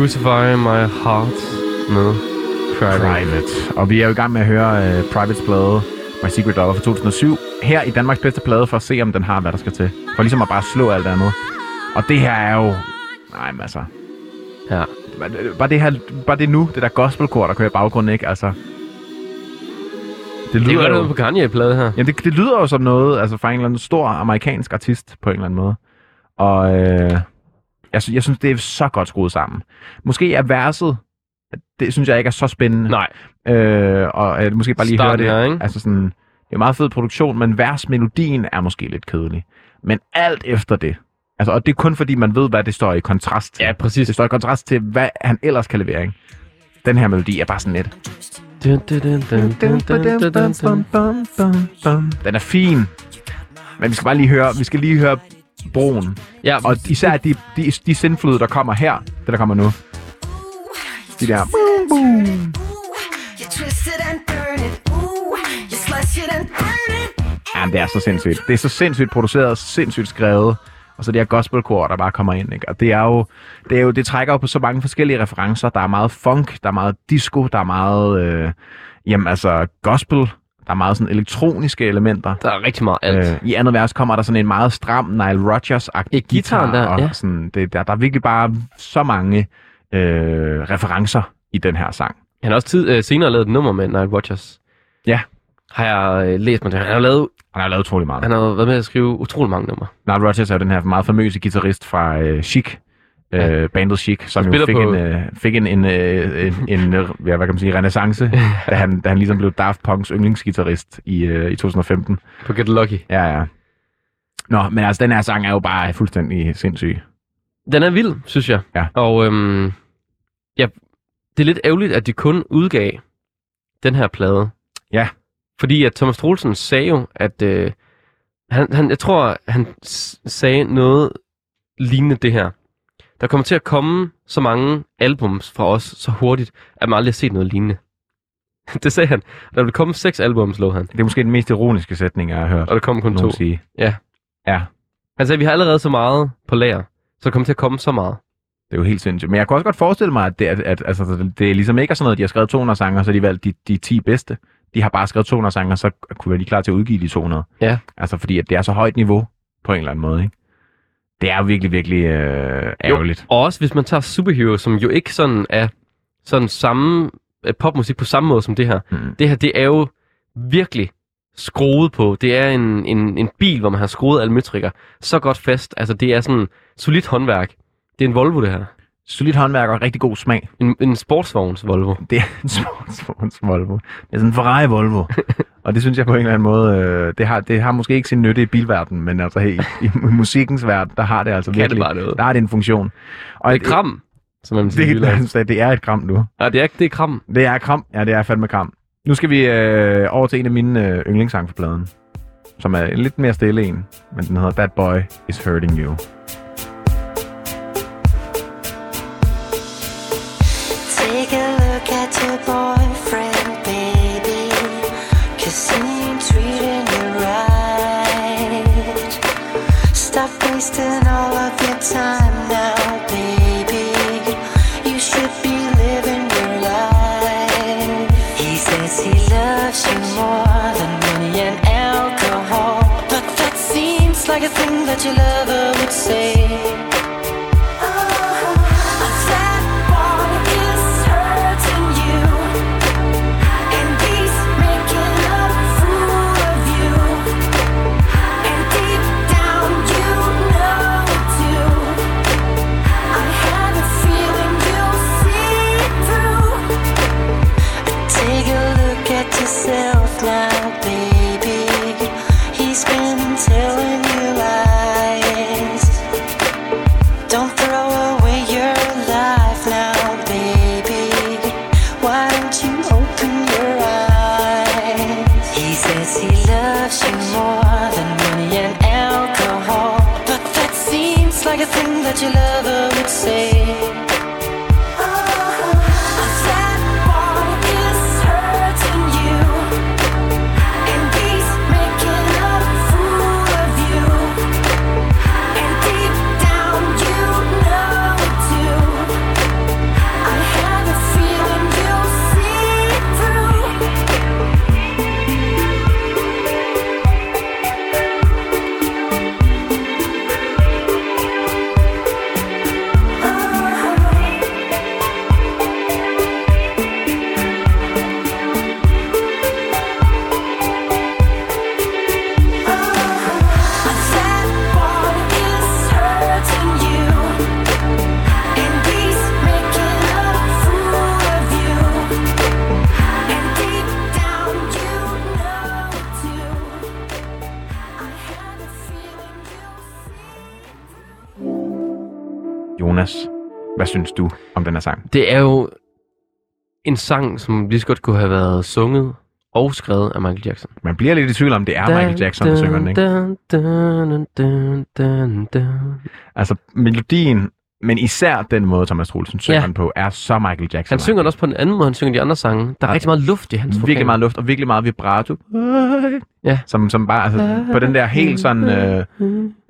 Crucify My Heart med Private. Private. Og vi er jo i gang med at høre uh, Privates plade, My Secret Lover fra 2007. Her i Danmarks bedste plade, for at se, om den har, hvad der skal til. For ligesom at bare slå alt andet. Og det her er jo... Nej, men altså... Ja. Bare det her, bare det nu, det der gospelkor, der kører i baggrunden, ikke? Altså... Det Det er lyder jo noget på Kanye-plade her. Ja, det, det lyder jo som noget, altså fra en eller anden stor amerikansk artist på en eller anden måde. Og øh, jeg, jeg synes, det er så godt skruet sammen. Måske er verset, det synes jeg ikke er så spændende. Nej. Øh, og øh, måske bare lige Starten høre det. Her, ikke? Altså sådan, det er meget fed produktion, men versmelodien er måske lidt kedelig. Men alt efter det, altså, og det er kun fordi, man ved, hvad det står i kontrast til. Ja, præcis. Det står i kontrast til, hvad han ellers kan levere. Ikke? Den her melodi er bare sådan lidt... Den er fin. Men vi skal bare lige høre, vi skal lige høre broen. Ja, Og især de, de, de sindflyd, der kommer her, det der kommer nu. De der... Burn it. Jamen, det er så sindssygt. Det er så sindssygt produceret, sindssygt skrevet. Og så det her gospelkor, der bare kommer ind. Ikke? Og det er jo, det er jo, det trækker jo på så mange forskellige referencer. Der er meget funk, der er meget disco, der er meget, øh, jamen altså, gospel. Der er meget sådan elektroniske elementer. der er rigtig meget alt. Øh, I andet vers kommer der sådan en meget stram Nile Rodgers-agtig Ja, guitaren der, og ja. sådan, det, der, der er virkelig bare så mange øh, referencer i den her sang. Han har også tid, øh, senere lavet et nummer med Night Watchers. Ja. Har jeg øh, læst mig til. Han har, lavet, Han har lavet utrolig meget. han har været med at skrive utrolig mange numre. Nile Rodgers er jo den her meget famøse guitarist fra øh, Chic, øh, Ja. bandet Chic, som jo fik, på- en, øh, fik en, en, øh, en, en øh, ja, hvad kan man sige, renaissance, [laughs] da, han, da han ligesom blev Daft Punks yndlingsgitarrist i, øh, i 2015. På Get Lucky. Ja, ja. Nå, men altså, den her sang er jo bare fuldstændig sindssyg. Den er vild, synes jeg. Ja. Og øhm, ja, det er lidt ærgerligt, at de kun udgav den her plade. Ja. Fordi at Thomas Troelsen sagde jo, at øh, han, han, jeg tror, han sagde noget lignende det her. Der kommer til at komme så mange albums fra os så hurtigt, at man aldrig har set noget lignende. [laughs] det sagde han. Der vil komme seks albums, lå han. Det er måske den mest ironiske sætning, jeg har hørt Og der kommer kun to. sige. Ja. Ja, Han sagde, at vi har allerede så meget på lager, så der kommer til at komme så meget. det er jo helt sindssygt. Men jeg kan også godt forestille mig, at det, at, at, altså, det- det er ligesom ikke er sådan noget, de har skrevet 200 sange, så har de valgt de, de 10 bedste. De har bare skrevet 200 sange, og så kunne være de klar til at udgive de 200. Ja. Altså fordi, at det er så højt niveau på en eller anden måde, ikke? Det er jo virkelig, virkelig øh, ærgerligt. Og også hvis man tager Superhero, som jo ikke sådan er sådan samme øh, popmusik på samme måde som det her. Mm. Det her, det er jo virkelig skruet på. Det er en, en, en bil, hvor man har skruet alle metrikker så godt fast. Altså, det er sådan solidt håndværk. Det er en Volvo, det her. Solidt håndværk og rigtig god smag. En, en sportsvogns Volvo. Det er en sportsvogns Volvo. Det er sådan en Ferrari Volvo. og det synes jeg på en eller anden måde, øh, det, har, det har måske ikke sin nytte i bilverdenen, men altså hey, i, i musikkens verden, der har det altså Kan det virkelig, bare noget. der har det en funktion. Og Det er kram, som man siger. Det, det, det er et kram nu. Ja, det er, det er kram. Det er kram. Ja, det er fandme kram. Nu skal vi øh, over til en af mine øh, yndlingssange på pladen, som er en lidt mere stille en, men den hedder That Boy Is Hurting You. Synes du om den her sang? Det er jo en sang, som lige så godt kunne have været sunget og skrevet af Michael Jackson. Man bliver lidt i tvivl om, det er Michael Jackson, der synger den, ikke? Altså, melodien, men især den måde, Thomas Troelsen synger Ja. den på, er så Michael Jackson. Han synger den også på en anden måde, han synger de andre sange. Der er Ja. rigtig meget luft i hans vokal. Virkelig meget luft, og virkelig meget vibrato. Ja. Som, som bare, altså, på den der helt sådan, øh,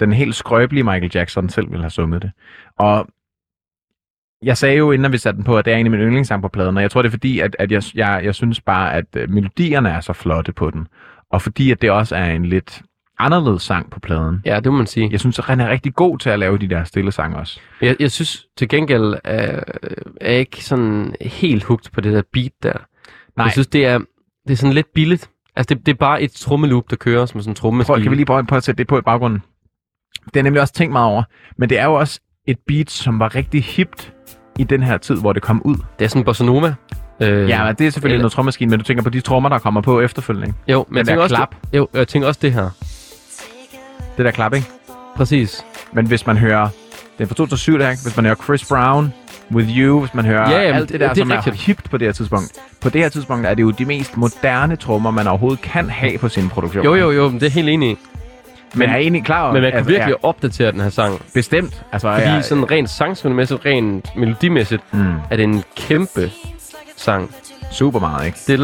den helt skrøbelige Michael Jackson selv ville have sunget det. Og jeg sagde jo, inden vi satte den på, at det er en af mine yndlingssange på pladen, og jeg tror, det er fordi, at, at jeg, jeg, jeg synes bare, at øh, melodierne er så flotte på den. Og fordi, at det også er en lidt anderledes sang på pladen. Ja, det må man sige. Jeg synes, at han er rigtig god til at lave de der stille sange også. Jeg, jeg synes til gengæld, er, er jeg ikke sådan helt hugt på det der beat der. Nej. Jeg synes, det er, det er sådan lidt billigt. Altså, det, det er bare et trommeloop, der kører som sådan en trommemaskine. Prøv, kan vi lige prøve at sætte det på i baggrunden? Det er nemlig også tænkt meget over. Men det er jo også et beat, som var rigtig hipt i den her tid, hvor det kom ud. Det er sådan bossa nova. Øh, Ja, men det er selvfølgelig eller- noget trommemaskine, men du tænker på de trommer, der kommer på efterfølgende. ikke? Jo, men jeg tænker også, klap. Det, jo, jeg tænker også det her. Det der klap, ikke? Præcis. Men hvis man hører, det er fra 2007 der, ikke? Hvis man hører Chris Brown, With You, hvis man hører Ja, jamen, alt det der, det er som er rigtigt. hipt på det her tidspunkt. På det her tidspunkt er det jo de mest moderne trommer, man overhovedet kan have på sin produktion. Jo, jo, jo, det er helt enig. Men jeg er egentlig klar over, Men man kan altså, virkelig ja, opdatere den her sang. bestemt. Altså, Fordi jeg, sådan rent sangsmæssigt, rent melodimæssigt, mm, er det en kæmpe sang. super meget, ikke? Det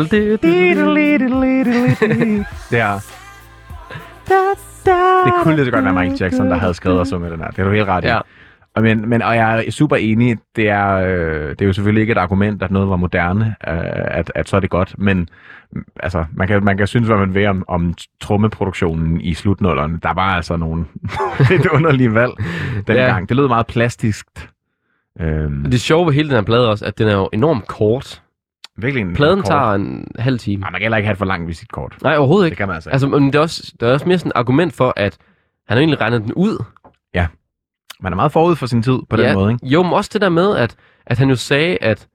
er... Det kunne lige så godt være Michael Jackson, der havde skrevet og sunget den her. Det er du helt ret i. Ja. Og, men, men, og jeg er super enig. Det er, øh, det er jo selvfølgelig ikke et argument, at noget var moderne, øh, at, at så er det godt. Men mm, altså, man kan, man kan synes, hvad man vil om, om trommeproduktionen i slutnullerne. Der var altså nogle [laughs] lidt underlige valg dengang. Ja. Det lød meget plastisk. Øhm, Det sjove ved hele den her plade også, at den er jo enormt kort. Virkelig en Pladen kort. tager en halv time. Nej, man kan heller ikke have et for langt visitkort. Nej, overhovedet Det ikke. kan man altså. Altså, men det er også, der er også mere sådan et argument for, at han har egentlig regnet den ud. Man er meget forud for sin tid på den måde, ikke? Jo, men også det der med, at, at han jo sagde, at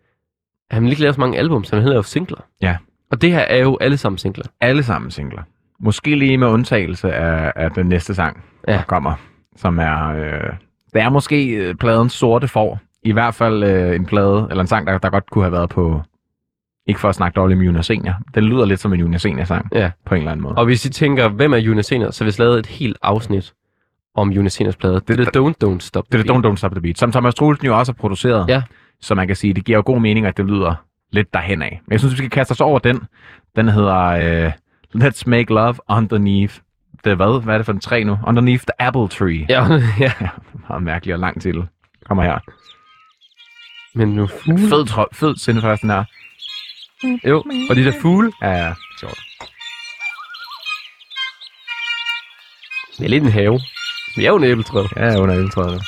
han ville ikke lave så mange album, så han ville lave singler. Ja. Og det her er jo alle sammen singler. Alle sammen singler. Måske lige med undtagelse af, af den næste sang, Ja. der kommer, som er... Øh, det er måske øh, pladens sorte får. I hvert fald øh, en plade, eller en sang, der, der godt kunne have været på... Ikke for at snakke dårligt om Jonas Senior. Den lyder lidt som en Jonas Senior-sang, Ja. på en eller anden måde. Og hvis I tænker, hvem er Jonas Senior, så har vi lavet et helt afsnit om Jonas plade. Det er det Don't Don't Stop. Det er det Don't Don't Stop the Beat, som Thomas Troelsen jo også har produceret. Ja. Så man kan sige, det giver jo god mening, at det lyder lidt derhen af. Men jeg synes, vi skal kaste os over den. Den hedder øh, Let's Make Love Underneath. Det er hvad? Hvad er det for en træ nu? Underneath the Apple Tree. Ja, [laughs] ja. Ja, meget mærkelig og lang titel. Kommer her. Men nu fugle. Fed, tro- fed sinde først, den her. Jo, og de der fugle. Ja, ja, sjovt. Det er lidt en have. Vi er under æbletræet. Ja, under æbletræet.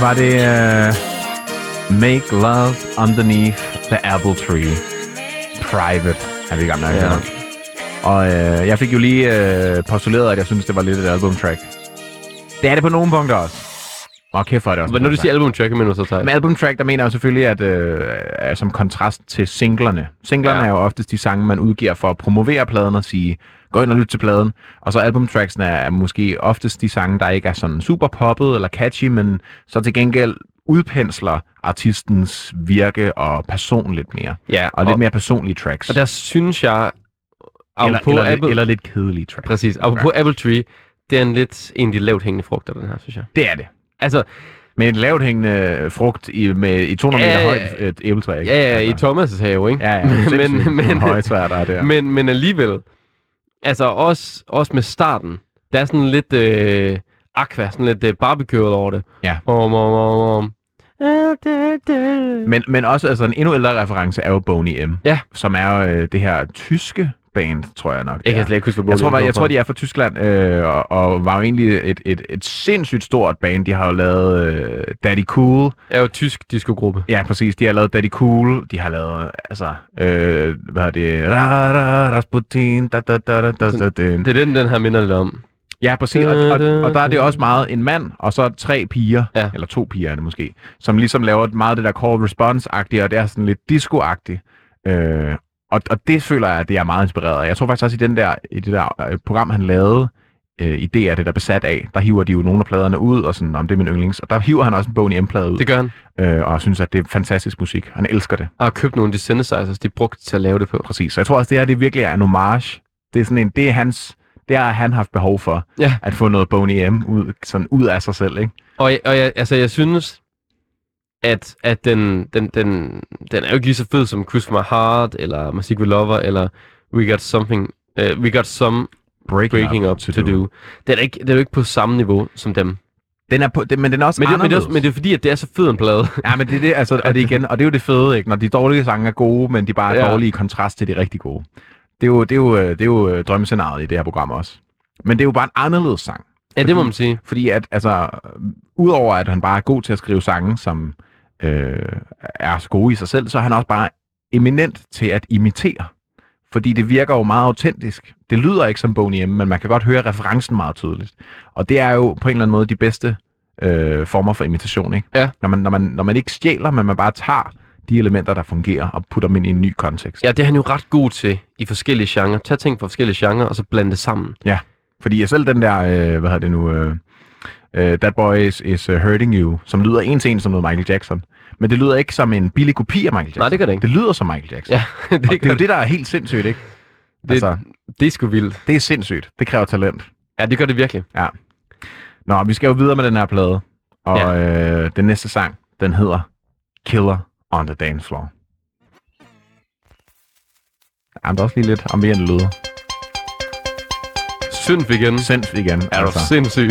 Var det uh, Make Love Underneath the Apple Tree. Private. er vi i gang med Ja. Og øh, jeg fik jo lige øh, postuleret, at jeg synes, det var lidt et albumtrack. Det er det på nogle punkter også. Og kæft for det også. Men når du siger albumtrack, mener du så tager Med albumtrack, der mener jeg selvfølgelig, at øh, er som kontrast til singlerne. Singlerne ja. er jo oftest de sange, man udgiver for at promovere pladen og sige, gå ind og lyt til pladen. Og så albumtracksene er måske oftest de sange, der ikke er sådan super poppet eller catchy, men så til gengæld udpensler artistens virke og person lidt mere. Ja, Og, lidt mere personlige tracks. Og der synes jeg, eller, eller, Apple, eller lidt kedelige tracks. præcis, apropos Apple Tree, det er en lidt en af de lavt hængende frugter, den her, synes jeg. Det er det. Altså, Med en lavt hængende frugt i, med, i 200 Ja, meter højt et æbletræ. ikke? ja, ja, i Altså, Thomas' have, ikke? Ja, ja. [laughs] men, men, men, høje træer, der er der. men, men alligevel, altså også, også med starten, der er sådan lidt øh, aqua, sådan lidt øh, barbecue over det. Ja. Om, om, om, om. Men, men også altså, en endnu ældre reference er jo Boney M. Ja. Som er øh, det her tyske band, tror jeg nok. Jeg kan er. slet ikke huske, hvor jeg tror, jeg, jeg tror, de er fra Tyskland, øh, og, og var jo egentlig et, et, et sindssygt stort band. De har jo lavet øh, Daddy Cool. er jo tysk discogruppe. Ja, præcis. De har lavet Daddy Cool. De har lavet, altså, øh, hvad er det? Ra, ra, Rasputin, da, da, da, da, da, da. Det er den, den her minder lidt om. Ja, præcis. Og, og, og der er det også meget en mand, og så tre piger, ja. eller to piger er det måske, som ligesom laver meget det der call response-agtige, og det er sådan lidt disco-agtigt. Øh, og, og det føler jeg, at det er meget inspireret af. Jeg tror faktisk også i, den der, i det der øh, program, han lavede, øh, i DR, det der besat af, der hiver de jo nogle af pladerne ud, og sådan, om det er min yndlings. Og der hiver han også en Boney M-plade ud, Det gør han. øh, og synes, at det er fantastisk musik. Han elsker det. Jeg har købt nogle af de synthesizers, de brugte til at lave det på. Præcis. Så jeg tror også, det her det virkelig er en homage. Det er sådan en, det er hans, det har han haft behov for, Ja. at få noget Boney M ud, sådan ud af sig selv, ikke? Og, og jeg, altså, jeg synes, at, at den, den, den, den er jo ikke lige så fed som Chris My Heart, eller Music We Lover, eller We Got Something, uh, We Got Some Breaking Up To, do. Den er, ikke, den er jo ikke på samme niveau som dem. Den er på, det, men den er også Men det, men, det er, anderledes. også- men det er fordi, at det er så fed en plade. [laughs] Ja, men det er det, altså, og det igen, og det er jo det fede, ikke? Når de dårlige sange er gode, men de bare er Ja. dårlige i kontrast til de rigtig gode. Det er jo, det er jo, øh, det er jo øh, drømmescenariet i det her program også. Men det er jo bare en anderledes sang. ja, det må man sige. Fordi at, altså, udover at han bare er god til at skrive sange, som øh, er så gode i sig selv, så er han også bare eminent til at imitere. Fordi det virker jo meget autentisk. Det lyder ikke som Boney M, men man kan godt høre referencen meget tydeligt. Og det er jo på en eller anden måde de bedste øh, former for imitation, ikke? Ja. Når man, når, man, når man ikke stjæler, men man bare tager de elementer, der fungerer, og putter dem ind i en ny kontekst. Ja, det er han jo ret god til i forskellige genrer. Tag ting fra forskellige genrer, og så blande det sammen. Fordi selv den der, øh, hvad hedder det nu, øh, øh, That Boy is, is uh, Hurting You, som lyder en til en som noget Michael Jackson. Men det lyder ikke som en billig kopi af Michael Jackson. Nej, det gør det ikke. Det lyder som Michael Jackson. Ja, [laughs] det, det, det er jo det, der er helt sindssygt, ikke? Det- altså, det er sgu vildt. det er sindssygt. Det kræver talent. Ja, det gør det virkelig. Nå, vi skal jo videre med den her plade. Og ja. øh, den næste sang, den hedder Killer on the Dance Floor. Jamen, der er også lige lidt ambient lyde. Synf igen. Sindssygt igen. Er du sindssyg?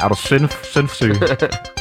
Er du sindssyg? sindssyg? [laughs]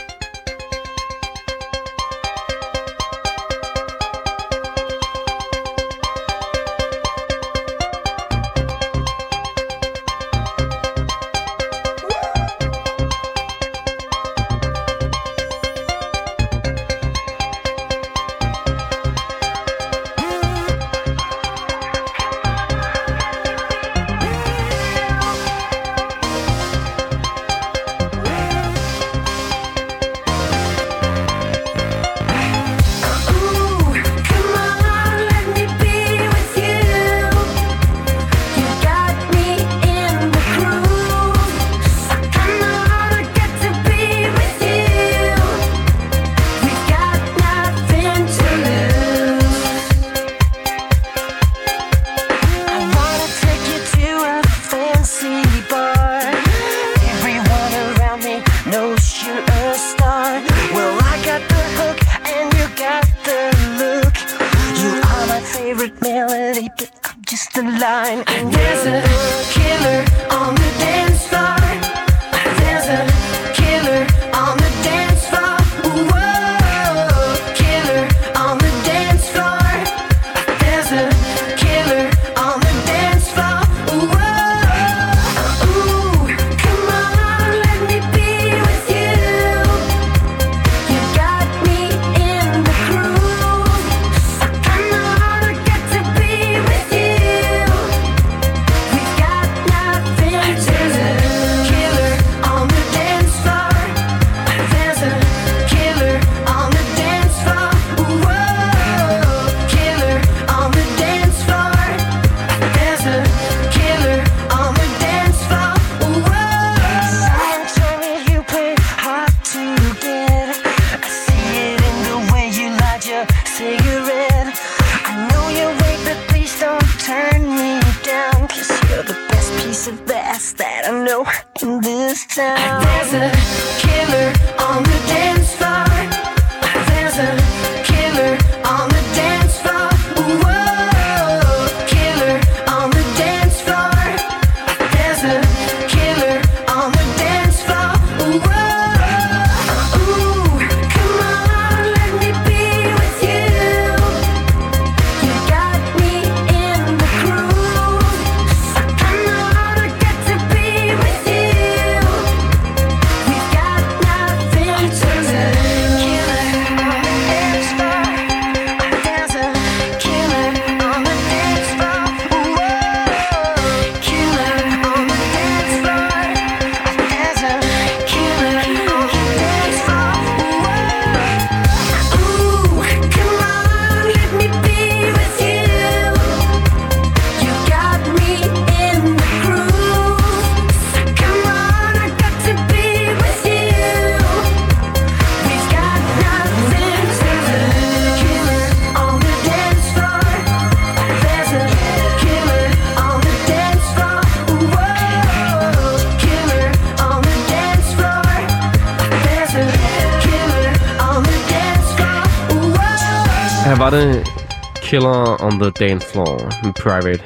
on the Dance Floor med Private.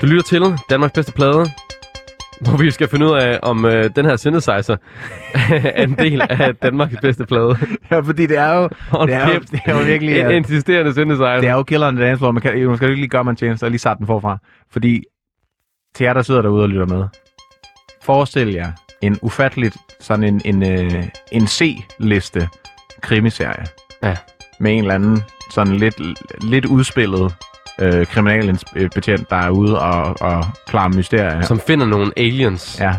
Du lytter til Danmarks bedste plade, hvor vi skal finde ud af, om øh, den her synthesizer [laughs] er en del af Danmarks bedste plade. Ja, fordi det er jo, det er jo, det er jo virkelig... En at- insisterende synthesizer. Det er jo killeren dance floor. Man, kan, man skal jo ikke lige gøre mig en tjeneste og lige starte den forfra. Fordi til jer, der sidder derude og lytter med. Forestil jer en ufatteligt sådan en, en, øh, en C-liste krimiserie. Ja. Med en eller anden sådan lidt, lidt udspillet øh, kriminalbetjent, der er ude og, og klarer mysterier. Som finder nogle aliens. Ja.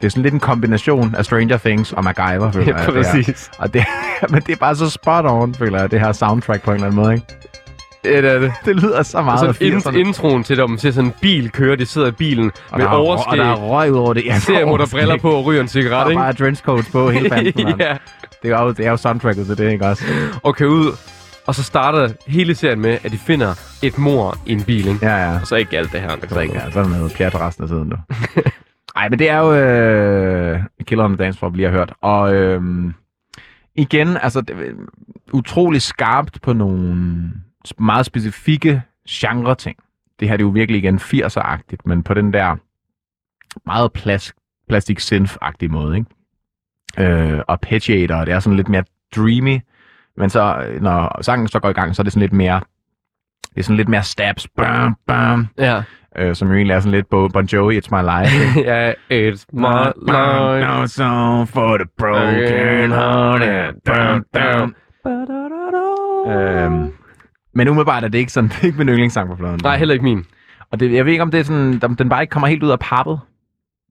Det er sådan lidt en kombination af Stranger Things og MacGyver, føler Ja, jeg. det er. præcis. Og det, [laughs] men det er bare så spot on, føler jeg, det her soundtrack på en eller anden måde, ikke? Det er det. [laughs] Det lyder så Og meget så af ind, 80'erne. introen til, man ser sådan en bil køre, de sidder i bilen Og med er overskæg, Og der er røg ud over det. Ja, [laughs] ser der briller på og ryger en cigaret, Og ikke? bare trenchcoats på hele banden. [laughs] ja, det, er jo, det er jo soundtracket til det, ikke også? og kører ud. Og så starter hele serien med, at de finder et mor i en bil, ikke? Ja, ja. Og så ikke alt det her. Der Så ikke, ja, så er der noget pjat resten af tiden, du. Ej, men det er jo øh, Killer on the Dance Floor, vi lige har hørt. Og øh, igen, altså, det, er utrolig skarpt på nogle meget specifikke genre-ting. Det her det er jo virkelig igen 80'er-agtigt, men på den der meget plas, plastic synth-agtige måde, ikke? Øh, arpeggiator, det er sådan lidt mere dreamy, men så, øh, når sangen så går i gang, så er det sådan lidt mere, det er sådan lidt mere stabs, bam, bam, Ja. øh, som jo egentlig er sådan lidt Bo- Bon Jovi, It's My Life. [laughs] ja, it's my life. No song for the broken hearted. Bam, bam. Øhm, men umiddelbart er det ikke sådan, det [laughs] er ikke min yndlingssang på fladen. Nej, heller ikke min. Og det, jeg ved ikke, om det er sådan, om den bare ikke kommer helt ud af pappet.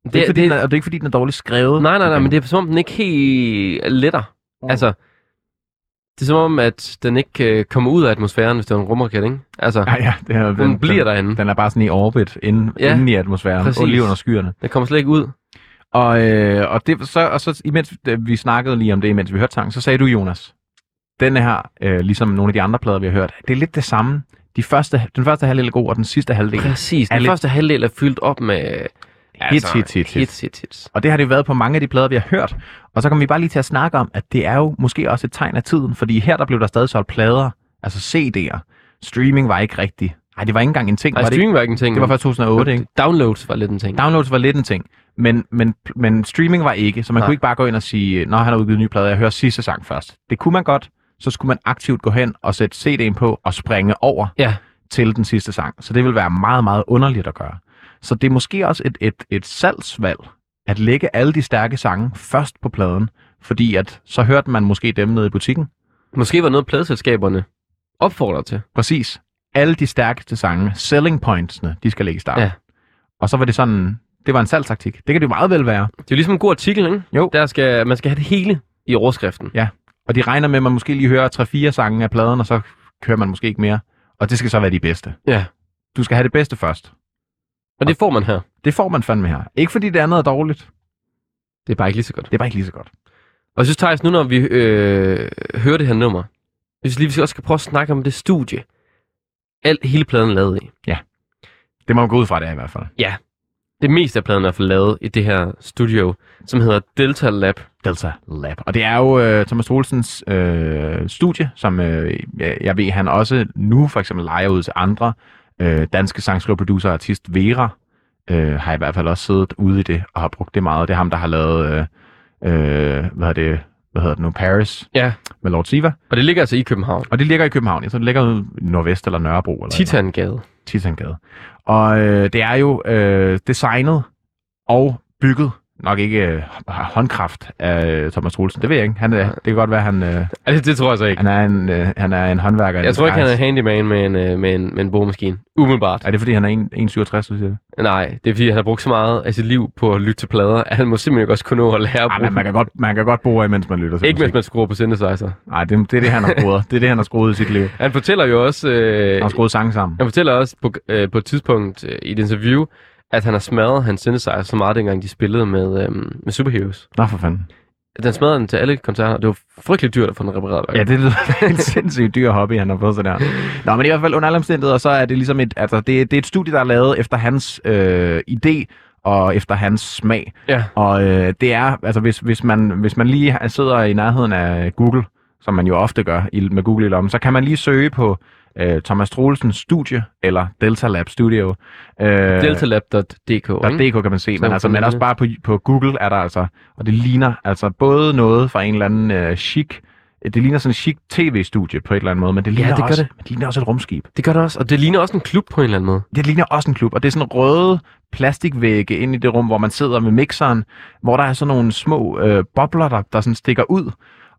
Det, det, er, ikke, fordi, det, Den er, og det er ikke, fordi den er dårligt skrevet. nej, nej, nej, men det er som om, den ikke helt letter. Mm. Altså, det er som om, at den ikke øh, kommer ud af atmosfæren, hvis det er en rumraket, ikke? Altså, Ja, ja, det er, den bliver derinde. Den er bare sådan i orbit, inde, Ja, inde i atmosfæren, præcis. og lige under skyerne. Den kommer slet ikke ud. Og, øh, og, det, så, og så imens vi snakkede lige om det, imens vi hørte sangen, så sagde du, Jonas, den her, øh, ligesom nogle af de andre plader, vi har hørt, det er lidt det samme. De første, den første halvdel er god, og den sidste halvdel. Præcis. Den lidt- første halvdel er fyldt op med... Hits, hits, hits, hits. hits, hits, hits. Og det har det jo været på mange af de plader, vi har hørt. Og så kommer vi bare lige til at snakke om, at det er jo måske også et tegn af tiden, fordi her der blev der stadig solgt plader, altså CD'er. Streaming var ikke rigtig. Nej, det var ikke engang en ting. Nej, var det, streaming var ikke en ting. det var først 2008, ikke? Downloads var lidt en ting. Downloads var lidt en ting, men, men, men streaming var ikke, så man Nej. kunne ikke bare gå ind og sige, når han har udgivet en ny plade, jeg hører sidste sang først. Det kunne man godt, så skulle man aktivt gå hen og sætte CD'en på og springe over Ja, til den sidste sang. Så det vil være meget, meget underligt at gøre. Så det er måske også et, et, et salgsvalg at lægge alle de stærke sange først på pladen, fordi at så hørte man måske dem nede i butikken. måske var noget pladeselskaberne opfordrer til. Præcis. Alle de stærkeste sange, selling pointsene, de skal ligge i starten. Ja. Og så var det sådan, det var en salgstaktik. Det kan det jo meget vel være. Det er jo ligesom en god artikel, ikke? Jo. Der skal, man skal have det hele i overskriften. Og de regner med, at man måske lige hører 3-4 sange af pladen, og så hører man måske ikke mere. Og det skal så være de bedste. Ja. Du skal have det bedste først. Og det får man her. Det får man fandme her. Ikke fordi det andet er dårligt. Det er bare ikke lige så godt. Det er bare ikke lige så godt. Og jeg synes, Thijs, nu når vi øh, hører det her nummer, jeg synes lige, vi skal også skal prøve at snakke om det studie. Alt, hele pladen er lavet i. Det må man gå ud fra, det er i hvert fald det meste af pladen er for lavet i det her studio, som hedder Delta Lab. Delta Lab. Og det er jo øh, Thomas Olsens øh, studie, som øh, jeg, jeg ved, han også nu for eksempel leger ud til andre øh, danske sangskriverproducer og artist Vera, øh, har i hvert fald også siddet ude i det og har brugt det meget. Det er ham, der har lavet, øh, øh, hvad er det, hvad hedder det nu, Paris Ja, med Lord Siva. og det ligger altså i København. Og det ligger i København. Jeg tror, det ligger i Nordvest eller Nørrebro. Eller Titangade. Titangade. Og øh, det er jo øh, designet og bygget, nok ikke øh, håndkraft af øh, Thomas Troelsen. Det ved jeg ikke. Han, øh, det kan godt være, han, øh, Altså, det tror jeg så ikke. han, er, en, øh, han er en håndværker. Jeg tror ikke, han er handyman med en, øh, med en, med en boremaskine. Umiddelbart. Er det, fordi han er en- 1,67, du siger det? Nej, det er fordi, han har brugt så meget af sit liv på at lytte til plader, at han må simpelthen ikke også kunne nå at lære at Ej, bruge men man kan godt, man kan godt bo af, mens man lytter til Ikke musik. mens man skruer på synthesizer. Nej, det, det er det, han har skruet. det er det, han har skruet i sit liv. Han fortæller jo også, øh, Han har skruet sange sammen. han fortæller også på, øh, på et tidspunkt øh, i et interview, at han har smadret hans synthesizer så meget, dengang de spillede med, øh, med Superheroes. Nå, for fanden. Den smadrede den til alle koncerter. Det var frygteligt dyrt at få den repareret. Ja, det er [laughs] en sindssygt dyr hobby, han har fået sådan der. Nå, men i hvert fald under alle omstændigheder, så er det ligesom et, altså, det, det er et studie, der er lavet efter hans øh, idé og efter hans smag. ja. Og øh, det er, altså hvis, hvis, man, hvis man lige sidder i nærheden af Google, som man jo ofte gør i, med Google i lommen, så kan man lige søge på øh, Thomas Troelsens studie, eller Delta Lab Studio. Øh, Deltalab.dk? DK kan man se, men, altså, men også det. bare på, på Google er der altså, og det ligner altså både noget fra en eller anden øh, chic, det ligner sådan en chic tv-studie på et eller andet måde, men det ligner, det gør også, det. Men det ligner også et rumskib. Det gør det også, og det ligner også en klub på en eller anden måde. Det ligner også en klub, og det er sådan røde plastikvægge ind i det rum, hvor man sidder med mixeren, hvor der er sådan nogle små øh, bobler, der, der sådan stikker ud.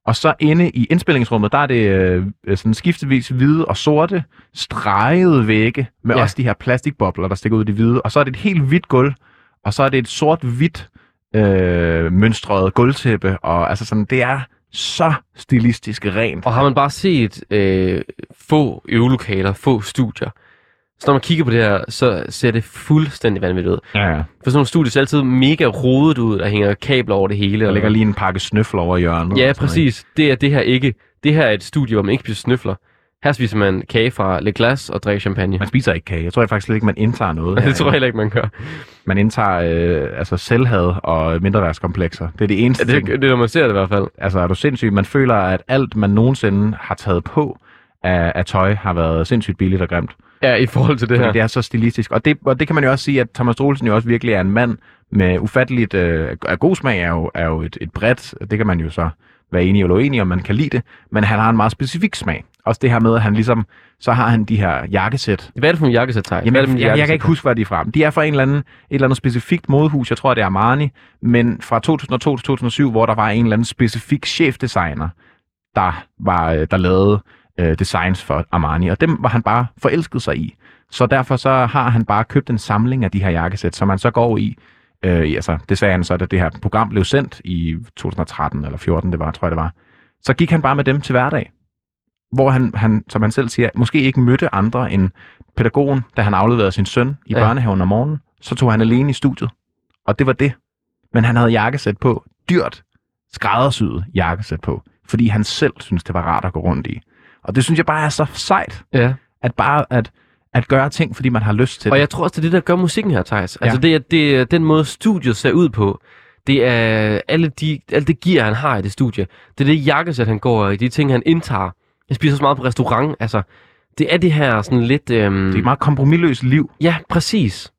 Og så inde i indspillingsrummet, der er det øh, sådan skiftevis hvide og sorte, stregede vægge, med Ja. også de her plastikbobler, der stikker ud i det hvide. Og så er det et helt hvidt gulv, og så er det et sort-hvidt øh, mønstret gulvtæppe, og altså sådan, det er så stilistisk rent. Og har man bare set øh, få øvelokaler, få studier, så når man kigger på det her, så ser det fuldstændig vanvittigt ud. Ja, ja. For sådan nogle studier ser altid mega rodet ud, der hænger kabler over det hele. Der og- ligger lige en pakke snøfler over hjørnet. Ja, sådan noget, præcis. Det er det her ikke. Det her er et studie, hvor man ikke spiser snøfler. Her spiser man kage fra Le Glas og drikker champagne. Man spiser ikke kage. Jeg tror faktisk slet ikke, man indtager noget. [laughs] det tror jeg heller ikke, man gør. Man indtager øh, altså selvhad og mindreværdskomplekser. Det er det eneste Ja, det, ting. det er, når man ser det i hvert fald. Altså er du sindssyg? Man føler, at alt, man nogensinde har taget på af, af tøj, har været sindssygt billigt og grimt. Ja, i forhold til det her. det er så stilistisk. Og det, og det kan man jo også sige, at Thomas Troelsen jo også virkelig er en mand med ufatteligt... Øh, god smag er jo, er jo et, et bredt... Det kan man jo så være enig eller uenig om, man kan lide det. Men han har en meget specifik smag. Også det her med, at han ligesom... Så har han de her jakkesæt, Hvad er det for en jakkesæt, Thijs? Jamen, jeg, jeg, jeg kan ikke huske, hvad de er fra. De er fra en eller anden, et eller andet specifikt modehus. Jeg tror, det er Armani. Men fra 2002 til 2007, hvor der var en eller anden specifik chefdesigner, der, var, øh, der lavede øh, designs for Armani. Og dem var han bare forelsket sig i. Så derfor så har han bare købt en samling af de her jakkesæt, som man så går i. Øh, altså, det sagde han så, da det her program blev sendt i 2013 eller 14, det var, tror jeg det var. Så gik han bare med dem til hverdag. Hvor han, han, som han selv siger, måske ikke mødte andre end pædagogen, da han afleverede sin søn i ja. børnehaven om morgenen. Så tog han alene i studiet. Og det var det. Men han havde jakkesæt på. Dyrt, skræddersyet jakkesæt på. Fordi han selv synes det var rart at gå rundt i. Og det synes jeg bare er så sejt, Ja. at bare at, at gøre ting, fordi man har lyst til Og det. jeg tror også, det er det, der gør musikken her, Thijs. Altså, Ja. det, det er den måde, studiet ser ud på. Det er alle de, alt det gear, han har i det studie. Det er det jakkesæt, han går i. De ting, han indtager. Jeg spiser så meget på restaurant. Altså, det er det her sådan lidt... Øhm, Det er et meget kompromilløst liv. Ja, præcis.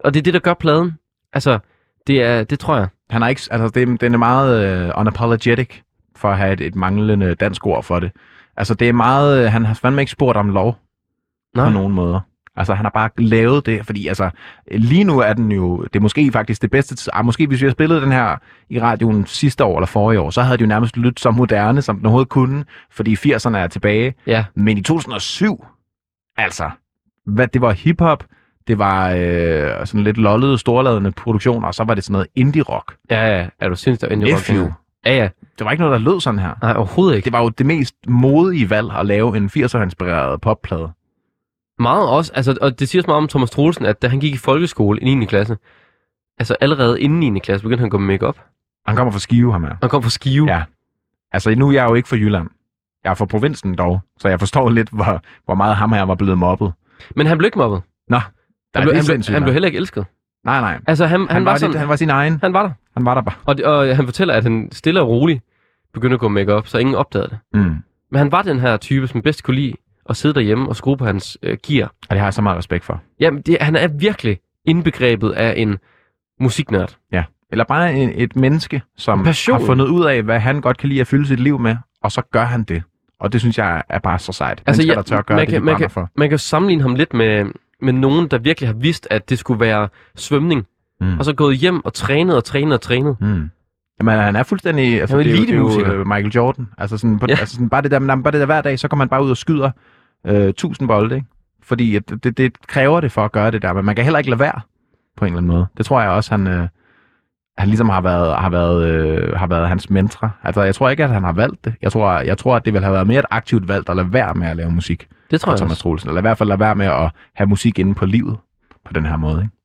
Og det er det, der gør pladen. Altså, det, er, det tror jeg. Han er ikke, altså det, den er meget uh, unapologetic, for at have et, et manglende dansk ord for det. Altså det er meget, øh, han har fandme ikke spurgt om lov Nej. på nogen måder. Altså han har bare lavet det, fordi altså lige nu er den jo, det er måske faktisk det bedste, ah, måske hvis vi har spillet den her i radioen sidste år eller forrige år, så havde det jo nærmest lyttet så moderne, som den overhovedet kunne, fordi 80'erne er tilbage. Ja. Men i 2007, altså, hvad, det var hiphop, det var øh, sådan lidt lollede, storladende produktioner, og så var det sådan noget indie-rock. Ja, ja. Er du sindssygt indie rock? Nephew. Ja, ja. Det var ikke noget, der lød sådan her. Nej, overhovedet ikke. Det var jo det mest modige valg at lave en 80'er-inspireret popplade. Meget også, altså, og det siger så meget om Thomas Troelsen, at da han gik i folkeskole i 9. klasse, altså allerede inden 9. klasse, begyndte han at gå med makeup. Han kommer fra Skive, ham her. Han kom fra Skive. Ja. Altså, nu er jeg jo ikke fra Jylland. Jeg er fra provinsen dog, så jeg forstår lidt, hvor, hvor meget ham her var blevet mobbet. Men han blev ikke mobbet. Nå, der Han blev, det han, blev, han blev heller ikke elsket. Nej, nej. Altså, han, han, Han, var, var, sådan, lidt, han var sin egen. han var der. Han var der bare. Og, og han fortæller, at han stille og roligt begyndte at gå make op, så ingen opdagede det. Mm. Men han var den her type, som bedst kunne lide at sidde derhjemme og skrue på hans øh, gear. Og det har jeg så meget respekt for. Jamen, det, han er virkelig indbegrebet af en musiknørd. Ja. Eller bare en, et menneske, som Passion. har fundet ud af, hvad han godt kan lide at fylde sit liv med, og så gør han det. Og det synes jeg er bare så sejt. Altså, Mennesker, ja, der tør at gøre man det, kan- de man kan- for. Man kan jo sammenligne ham lidt med, med nogen, der virkelig har vidst, at det skulle være svømning. Mm. Og så gået hjem og trænet og trænet og trænet. Mm. Jamen, han er fuldstændig... Altså, er det, er jo, det er jo øh, Michael Jordan. Altså, sådan, på, Ja. altså sådan, bare, det der, bare det der hver dag, så kommer man bare ud og skyder øh, 1000 bolde, ikke? Fordi at det, det kræver det for at gøre det der, men man kan heller ikke lade være på en eller anden måde. Det tror jeg også, han, øh, han ligesom har været, har, været, øh, har været hans mentor. Altså, jeg tror ikke, at han har valgt det. Jeg tror, jeg tror at det ville have været mere et aktivt valg at lade være med at lave musik Det tror jeg Thomas også. Troelsen. Eller i hvert fald lade være med at have musik inde på livet på den her måde, ikke?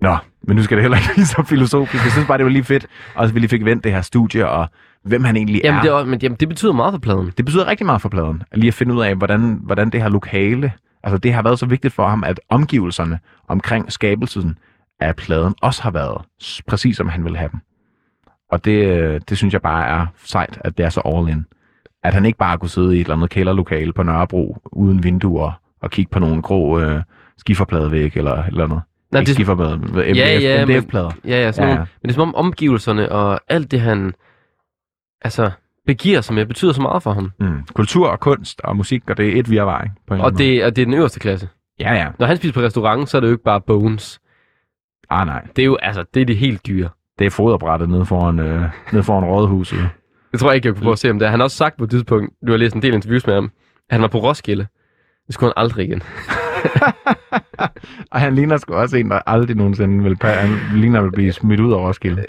Nå, men nu skal det heller ikke blive så filosofisk. Jeg synes bare, det var lige fedt, og at vi lige fik vendt det her studie, og hvem han egentlig Jamen, er. det, er, men, jamen, det betyder meget for pladen. Det betyder rigtig meget for pladen, at lige at finde ud af, hvordan, hvordan det her lokale, altså det har været så vigtigt for ham, at omgivelserne omkring skabelsen af pladen også har været præcis som han ville have dem. Og det, det synes jeg bare er sejt, at det er så all in. At han ikke bare kunne sidde i et eller andet kælderlokale på Nørrebro uden vinduer og kigge på nogle grå øh, skiferpladevæg eller eller noget. Nej, det- skiferplader, MDF, Ja, ja, men- MDF-plader. Ja, ja, sådan Ja, ja. Men det er som om omgivelserne og alt det, han altså, begiver sig med, betyder så meget for ham. Mm. Kultur og kunst og musik, og det er et virvar, ikke? På en Og det, og det er den øverste klasse. måde. Ja, ja. Når han spiser på restaurant, så er det jo ikke bare bones. Ah, nej. Det er jo, altså, det er det helt dyre. Det er foderbrættet nede foran, øh, nede foran rådhuset. Det tror jeg ikke, jeg kunne prøve at se om det. er. Han har også sagt på et tidspunkt, du har læst en del interviews med ham, at han var på Roskilde. Det skulle han aldrig igen. [laughs] [laughs] Og han ligner sgu også en, der aldrig nogensinde vil, han ligner vil blive smidt ud af Roskilde.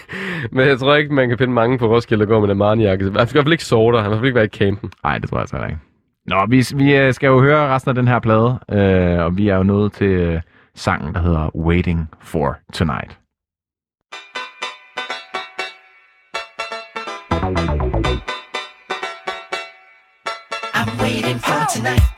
[laughs] Men jeg tror ikke, man kan finde mange på Roskilde, der går med en Armani-jakke. Han skal i hvert fald ikke sorter. Han skal i hvert fald ikke være i campen. Nej, det tror jeg så heller ikke. Nå, vi, vi øh, skal jo høre resten af den her plade, øh, og vi er jo nået til øh, sangen, der hedder Waiting for Tonight. I'm waiting for tonight.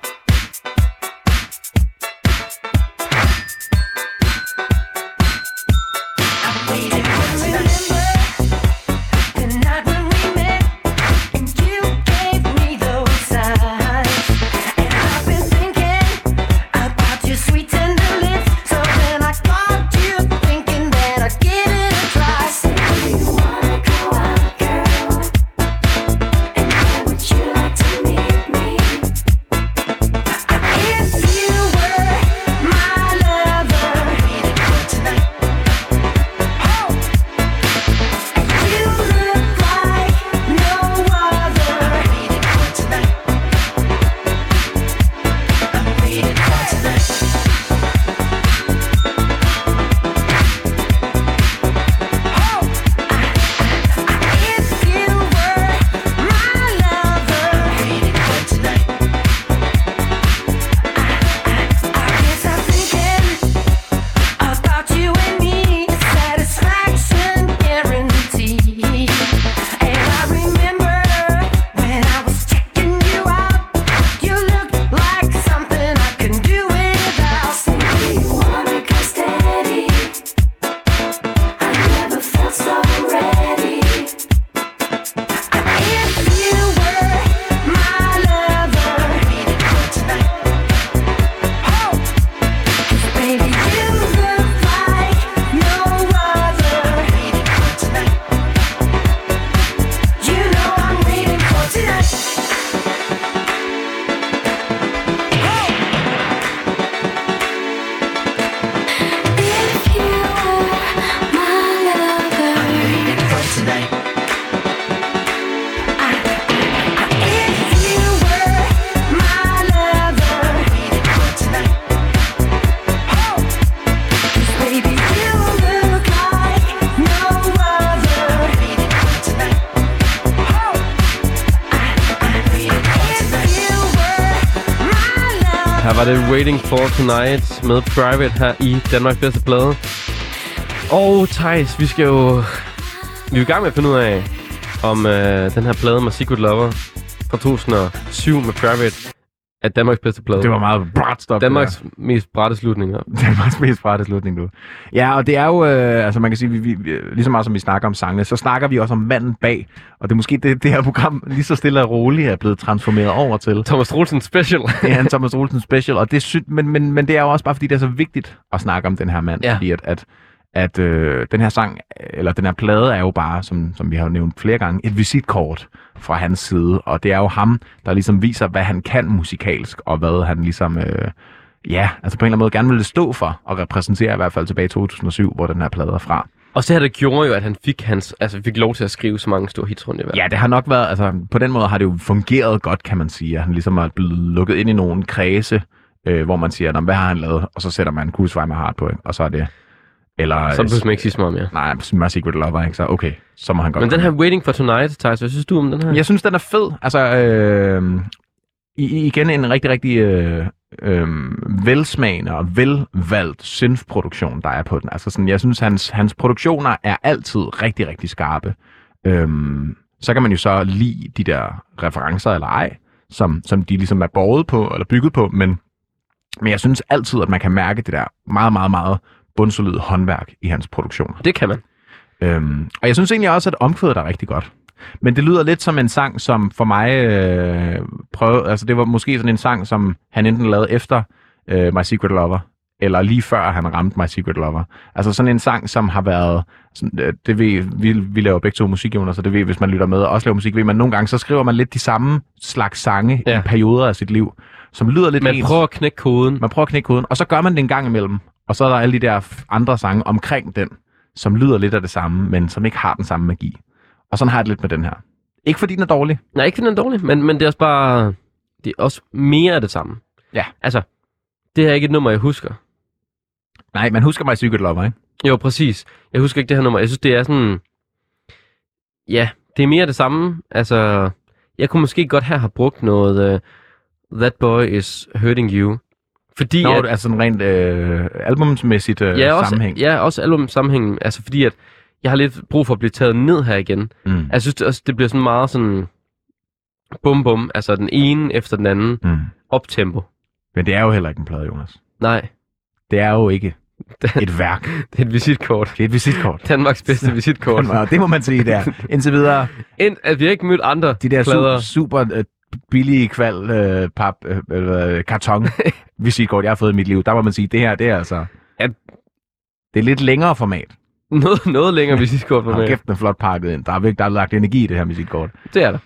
For Tonight med Private her i Danmarks bedste plade. Og Thijs, vi skal jo... Vi er i gang med at finde ud af, om øh, den her plade med Secret Lover fra 2007 med Private af Danmarks bedste plade. Det var meget bræt det [laughs] Danmarks mest brætte slutninger. der. Danmarks mest brætte slutning, du. Ja, og det er jo, øh, altså man kan sige, vi, vi, lige så meget som vi snakker om sangene, så snakker vi også om manden bag. Og det er måske det, det her program lige så stille og roligt er blevet transformeret over til. Thomas Troelsen Special. [laughs] Er en [laughs] Thomas Olsen special, og det er sy- men, men, men det er jo også bare, fordi det er så vigtigt at snakke om den her mand. Ja. Fordi at, at, at øh, den her sang, eller den her plade er jo bare, som, som vi har nævnt flere gange, et visitkort fra hans side. Og det er jo ham, der ligesom viser, hvad han kan musikalsk, og hvad han ligesom, øh, ja, altså på en eller anden måde gerne ville stå for, og repræsentere i hvert fald tilbage i 2007, hvor den her plade er fra. Og så her, det gjorde jo, at han fik, hans, altså fik lov til at skrive så mange store hits rundt i verden. Ja, det har nok været, altså på den måde har det jo fungeret godt, kan man sige. At han ligesom er blevet lukket ind i nogle kredse, øh, hvor man siger, "Nå, hvad har han lavet? Og så sætter man Kusvej med hard på, ikke? og så er det... Eller, Så behøver man ikke sige så meget mere. Nej, My Secret Lover, ikke? Så okay, så må han godt Men den her Waiting for Tonight, Thijs, hvad synes du om den her? Jeg synes, den er fed. Altså, øh, igen en rigtig, rigtig øh, øh, velsmagende og velvalgt synth-produktion, der er på den. Altså sådan, jeg synes, hans, hans produktioner er altid rigtig, rigtig skarpe. Øhm, så kan man jo så lide de der referencer eller ej, som, som de ligesom er borget på, eller bygget på, men, men jeg synes altid, at man kan mærke det der meget, meget, meget bundsolide håndværk i hans produktion. Det kan man. Øhm, og jeg synes egentlig også, at omkvædet er rigtig godt. Men det lyder lidt som en sang, som for mig øh, prøvede... Altså det var måske sådan en sang, som han enten lavede efter øh, My Secret Lover, eller lige før han ramte My Secret Lover. Altså sådan en sang, som har været... Sådan, øh, det ved, vi, vi laver begge to musik, Jonas, så det ved, hvis man lytter med og også laver musik, ved man nogle gange, så skriver man lidt de samme slags sange. Ja. i perioder af sit liv, som lyder lidt Man ens. prøver at knække koden. Man prøver at knække koden, og så gør man det en gang imellem. Og så er der alle de der andre sange omkring den, som lyder lidt af det samme, men som ikke har den samme magi. Og sådan har jeg det lidt med den her. Ikke fordi den er dårlig. Nej, ikke fordi den er dårlig, men, men det er også bare... Det er også mere af det samme. Ja. Altså, det er ikke et nummer, jeg husker. Nej, man husker mig Secret Lover, ikke? Jo, præcis. Jeg husker ikke det her nummer. Jeg synes, det er sådan... Ja, det er mere af det samme. Altså, jeg kunne måske godt her have brugt noget... Uh, That Boy Is Hurting You. Fordi Nå, at, altså sådan rent øh, albumsmæssigt øh, ja, også, sammenhæng. Ja, også album sammenhængen. Altså, fordi at jeg har lidt brug for at blive taget ned her igen. Mm. Jeg synes også, det bliver sådan meget sådan... Bum bum, altså den ene efter den anden. Mm. Optempo. Men det er jo heller ikke en plade, Jonas. Nej, Det er jo ikke [laughs] et værk. [laughs] det er et visitkort. Det er et visitkort. Danmarks bedste [laughs] visitkort. Og det må man sige der. Indtil videre, Ind, at vi har ikke mødt andre de der plader. super, super øh, billige kval, øh, pap, øh, øh, karton [laughs] visitkort, jeg har fået i mit liv, der må man sige, det her, det er altså... Ja. Det er lidt længere format. Noget, noget længere [laughs] visitkort for Og mig. kæft, den er flot pakket ind. Der er, virkelig, der er lagt energi i det her visitkort. Det er der.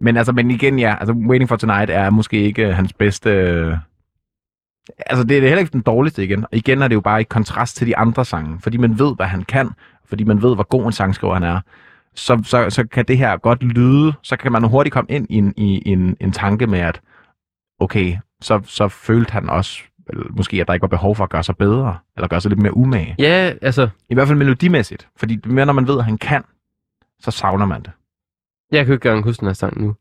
Men altså, men igen, ja, altså Waiting for Tonight er måske ikke hans bedste... øh, Altså, det er heller ikke den dårligste igen. Og igen er det jo bare i kontrast til de andre sange. Fordi man ved, hvad han kan. Fordi man ved, hvor god en sangskriver han er. Så, så, så kan det her godt lyde. Så kan man hurtigt komme ind i en, i en, en tanke med, at okay, så, så følte han også, måske at der ikke var behov for at gøre sig bedre. Eller gøre sig lidt mere umage. Ja, altså, I hvert fald melodimæssigt. Fordi mere når man ved, at han kan, så savner man det. jeg kan ikke engang huske den her sang nu.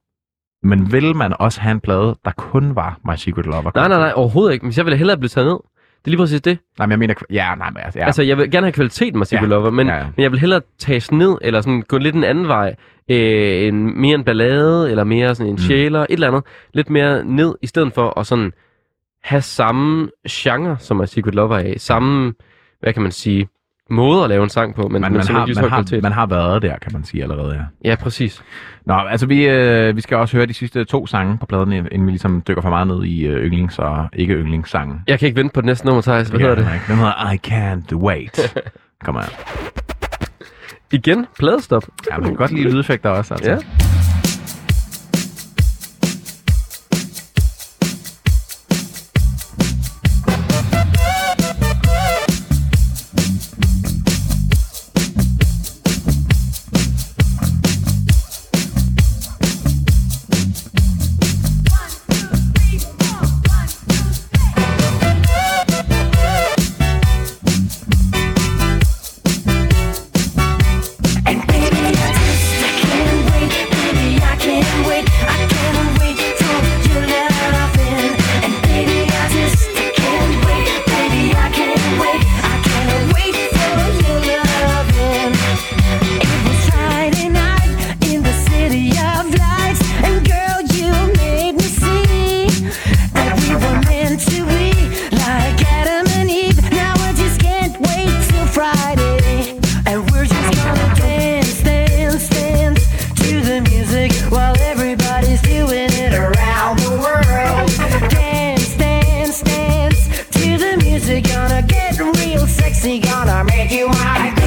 Men vil man også have en plade, der kun var My Secret Lover? Nej, nej, nej, overhovedet ikke. Men jeg ville hellere blive taget ned. Det er lige præcis det. Nej, men jeg mener... Ja, nej, men altså... Ja. Altså, jeg vil gerne have kvaliteten med Secret Ja. Lover, men, Ja, ja. men jeg vil hellere tages ned, eller sådan gå lidt en anden vej. Øh, en, mere en ballade, eller mere sådan en Mm. sjæler, et eller andet. Lidt mere ned, i stedet for at sådan have samme genre, som er Secret Lover af. Samme, hvad kan man sige, måde at lave en sang på, men, man, man, har, ikke man, har, man har været der, kan man sige allerede, ja. Ja, præcis. Nå, altså vi, øh, vi skal også høre de sidste to sange på pladen, inden vi ligesom dykker for meget ned i øh, yndlings- og ikke-yndlingssangen. Jeg kan ikke vente på det næste nummer, Thijs. Hvad Ja, hedder det? Henrik. Den hedder I Can't Wait. [laughs] Kom her. Igen, pladestop. Ja, man kan godt lide lydeffekter også, altså. Ja. gonna get real sexy, gonna make you mine.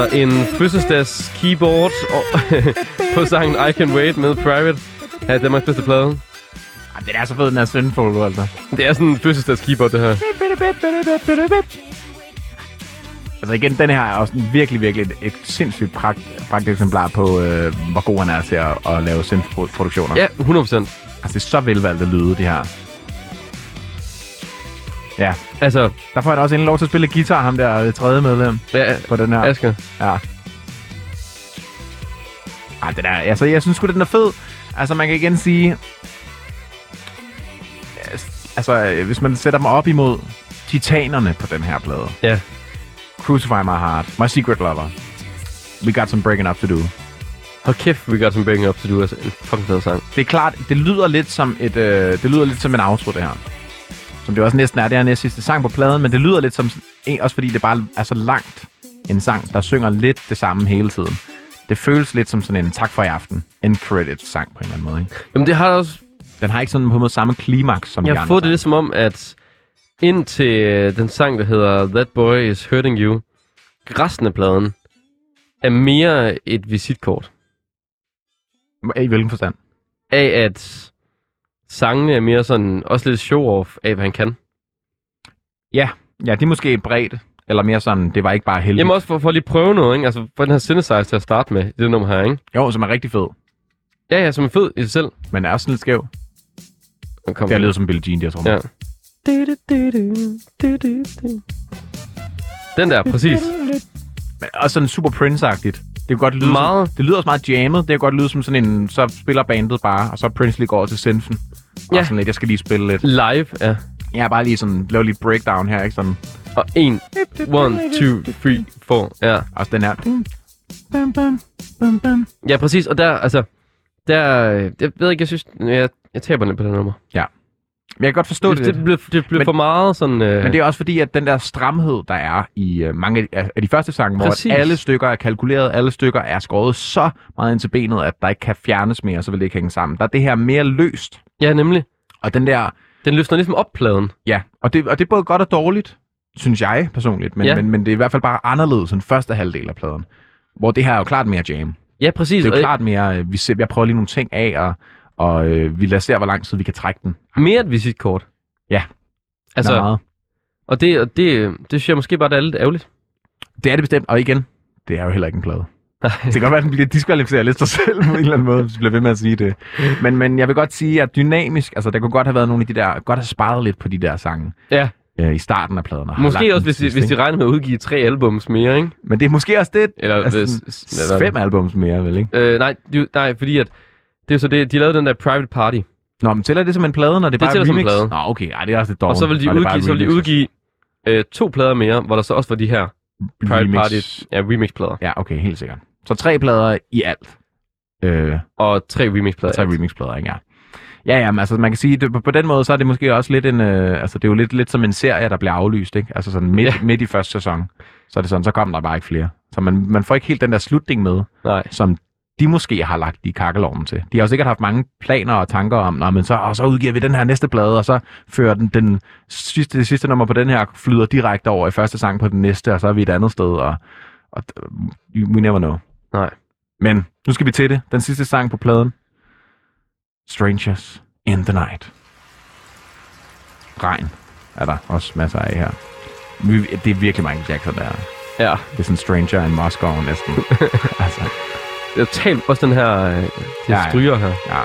Altså en fødselsdags keyboard og [laughs] på sangen I Can Wait med Private af Danmarks bedste plade. Ej, det er så fed, den her Sinful, altså. Det er sådan en fødselsdags keyboard, det her. Altså igen, den her er også en virkelig, virkelig et, et sindssygt pragt, pragt eksemplar på, øh, hvor god han er til at, at lave synth-produktioner. Ja, 100%. Altså, det er så velvalgte lyde, det her. Ja, Altså, der får han også endelig lov til at spille guitar, ham der det tredje medlem ja, på den her. Asger. Ja. Ej, den er, altså, jeg synes sgu, den er fed. Altså, man kan igen sige... Altså, øh, hvis man sætter dem op imod titanerne på den her plade. Ja. Crucify My Heart, My Secret Lover. We Got Some Breaking Up To Do. Hold kæft, we got some breaking up to do. Altså, en fucking fed sang. Det er klart, det lyder lidt som et, øh, det lyder lidt som en outro, det her. Som det også næsten er, det er næst sidste sang på pladen, men det lyder lidt som, også fordi det bare er så langt en sang, der synger lidt det samme hele tiden. Det føles lidt som sådan en tak for i aften, en credit sang på en eller anden måde. Ikke? Jamen, det har også... Den har ikke sådan på en måde samme klimaks som Jeg de har andre fået det lidt som om, at indtil øh, den sang, der hedder That Boy Is Hurting You, resten af pladen er mere et visitkort I hvilken forstand? af, at sangene er mere sådan, også lidt show-off af, hvad han kan. Ja, ja, det er måske bredt, eller mere sådan, det var ikke bare heldigt. Jamen også for, for at lige prøve noget, ikke? Altså, for den her synthesizer til at starte med, det nummer her, ikke? Jo, som er rigtig fed, Ja, ja, som er fed i sig selv. men er også lidt skæv. Kom Det har lydet som Billie Jean, jeg tror. Ja. Den der, præcis. Men også sådan super Prince-agtigt. Det kan godt lyde Meget. Som, det lyder også meget jammet. Det kan godt lyde som sådan en, så spiller bandet bare, og så Prince lige går over til synfen. Og Ja. sådan lidt, jeg skal lige spille lidt. Live, ja. Er bare lige sådan, lave lidt breakdown her, ikke sådan. Og en, one, two, three, four, ja. Også den her. Bum, bum, bum, bum. Ja, præcis. Og der, altså, der, øh, jeg ved ikke, jeg synes, jeg, jeg taber lidt på det nummer. Men jeg kan godt forstå det, Det, det, blev, det blev Men- for meget sådan... Øh, Men det er også fordi, at den der stramhed, der er i uh, mange af, af de første sange, hvor alle stykker er kalkuleret, alle stykker er skåret så meget ind til benet, at der ikke kan fjernes mere, så vil det ikke hænge sammen. Der er det her mere løst. Ja, nemlig. Og den der, Den løsner ligesom op pladen. ja, og det, og det er både godt og dårligt, synes jeg personligt, men, Ja. men, men det er i hvert fald bare anderledes end første halvdel af pladen. Hvor det her er jo klart mere jam. Ja, præcis. Det er jo klart mere, øh, vi, ser, jeg prøver lige nogle ting af, og, og øh, vi lader se, hvor lang tid vi kan trække den. Mere et visitkort. Ja. Altså, meget. og det, og det, det synes jeg måske bare, der er lidt ærgerligt. Det er det bestemt, og igen, det er jo heller ikke en plade. Det kan godt være, at den bliver diskvalificeret lidt sig selv på en eller anden måde, hvis vi bliver ved med at sige det. Men, men jeg vil godt sige, at dynamisk, altså der kunne godt have været nogle af de der, godt have sparet lidt på de der sange Ja, øh, i starten af lagt måske også, hvis sidst, hvis de regner med at udgive tre albums mere, ikke? Men det er måske også det, Eller, altså, hvis, sådan eller fem albums mere, vel ikke? Øh, nej, nej, fordi at det er så det, de lavede den der Private Party, Nå, men tæller det som en plade, når det, Det bare tæller er som en remix? plade. Nå, okay, ej, det er også lidt dårligt. og så vil de det udgive, så vil de udgive øh, to plader mere, hvor der så også var de her Private Remix. Party ja, remix-plader. Ja, okay, helt sikkert. Så tre plader i alt. Øh, Og tre remix-plader. tre remixplader, ikke? Ja. Ja, ja, men altså man kan sige, det, på, på den måde, så er det måske også lidt en, øh, altså det er jo lidt, lidt som en serie, der bliver aflyst, ikke? Altså sådan midt, Ja. [laughs] midt i første sæson, så er det sådan, så kommer der bare ikke flere. Så man, man får ikke helt den der slutning med, Nej. som de måske har lagt i kakkelovnen til. De har jo sikkert haft mange planer og tanker om, Nå, men så, og så udgiver vi den her næste plade, og så fører den, den sidste, det sidste nummer på den her flyder direkte over i første sang på den næste, og så er vi et andet sted, og, og we never know. Nej. Men nu skal vi til det. Den sidste sang på pladen. Strangers in the Night. Regn er der også masser af her. Det er virkelig Michael Jackson, der er. Ja. Det er sådan Stranger in Moscow næsten. [laughs] altså, Jeg talte også den her, øh, de ja. stryger her. ja.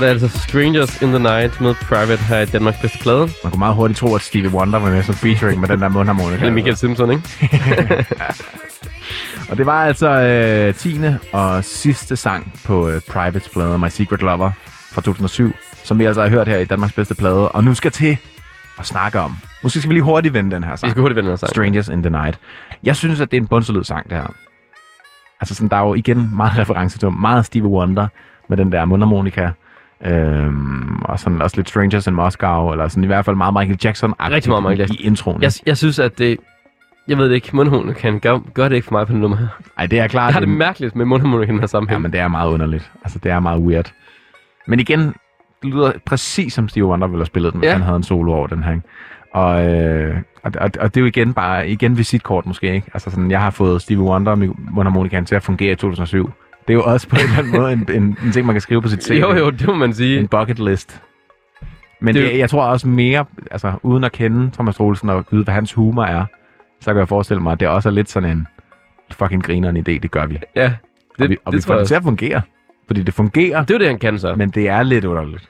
Var det altså Strangers in the Night med Private her i Danmarks bedste plade. Man kunne meget hurtigt tro, at Stevie Wonder var med som featuring med den der mundharmonika. Eller Michael Simpson, ikke? [laughs] Og det var altså øh, 10. og sidste sang på øh, Privates plade My Secret Lover fra 2007, som vi altså har hørt her i Danmarks bedste plade, og nu skal til at snakke om. Måske skal vi lige hurtigt vende den her Vi sang. skal hurtigt vende os Strangers in the Night. Jeg synes, at det er en bundsolid sang, det her. Altså sådan, der er jo igen meget reference til meget Stevie Wonder med den der mundharmonika. Øhm, og sådan også lidt Strangers in Moscow, eller sådan i hvert fald meget Michael jackson Rigtig meget Michael Jackson. i introen. Jeg, jeg synes, at det... Jeg ved det ikke, mundharmonika gør, gør det ikke for mig på den nummer her. Ej, det er klart. Jeg har det mærkeligt med mundharmonika i den her Ja, sammenhæng. men det er meget underligt. Altså, det er meget weird. Men igen, det lyder præcis som Steve Wonder ville have spillet den, hvis Ja. han havde en solo over den her. ikke? Og, øh, og, og, og, det er jo igen bare, igen visitkort måske, ikke? Altså sådan, jeg har fået Steve Wonder og mundharmonikaen til at fungere i 2007. Det er jo også på en eller anden måde en, en, en ting, man kan skrive på sit CV. jo, jo, det må man sige. En bucket list. Men Det det, jeg tror også mere, altså uden at kende Thomas Troelsen og vide, hvad hans humor er, så kan jeg forestille mig, at det også er lidt sådan en fucking grineren idé, det gør vi. Ja, Det, og vi, og det vi får det til at fungere. Fordi det fungerer, Det er jo det, han kan så. men det er lidt underligt.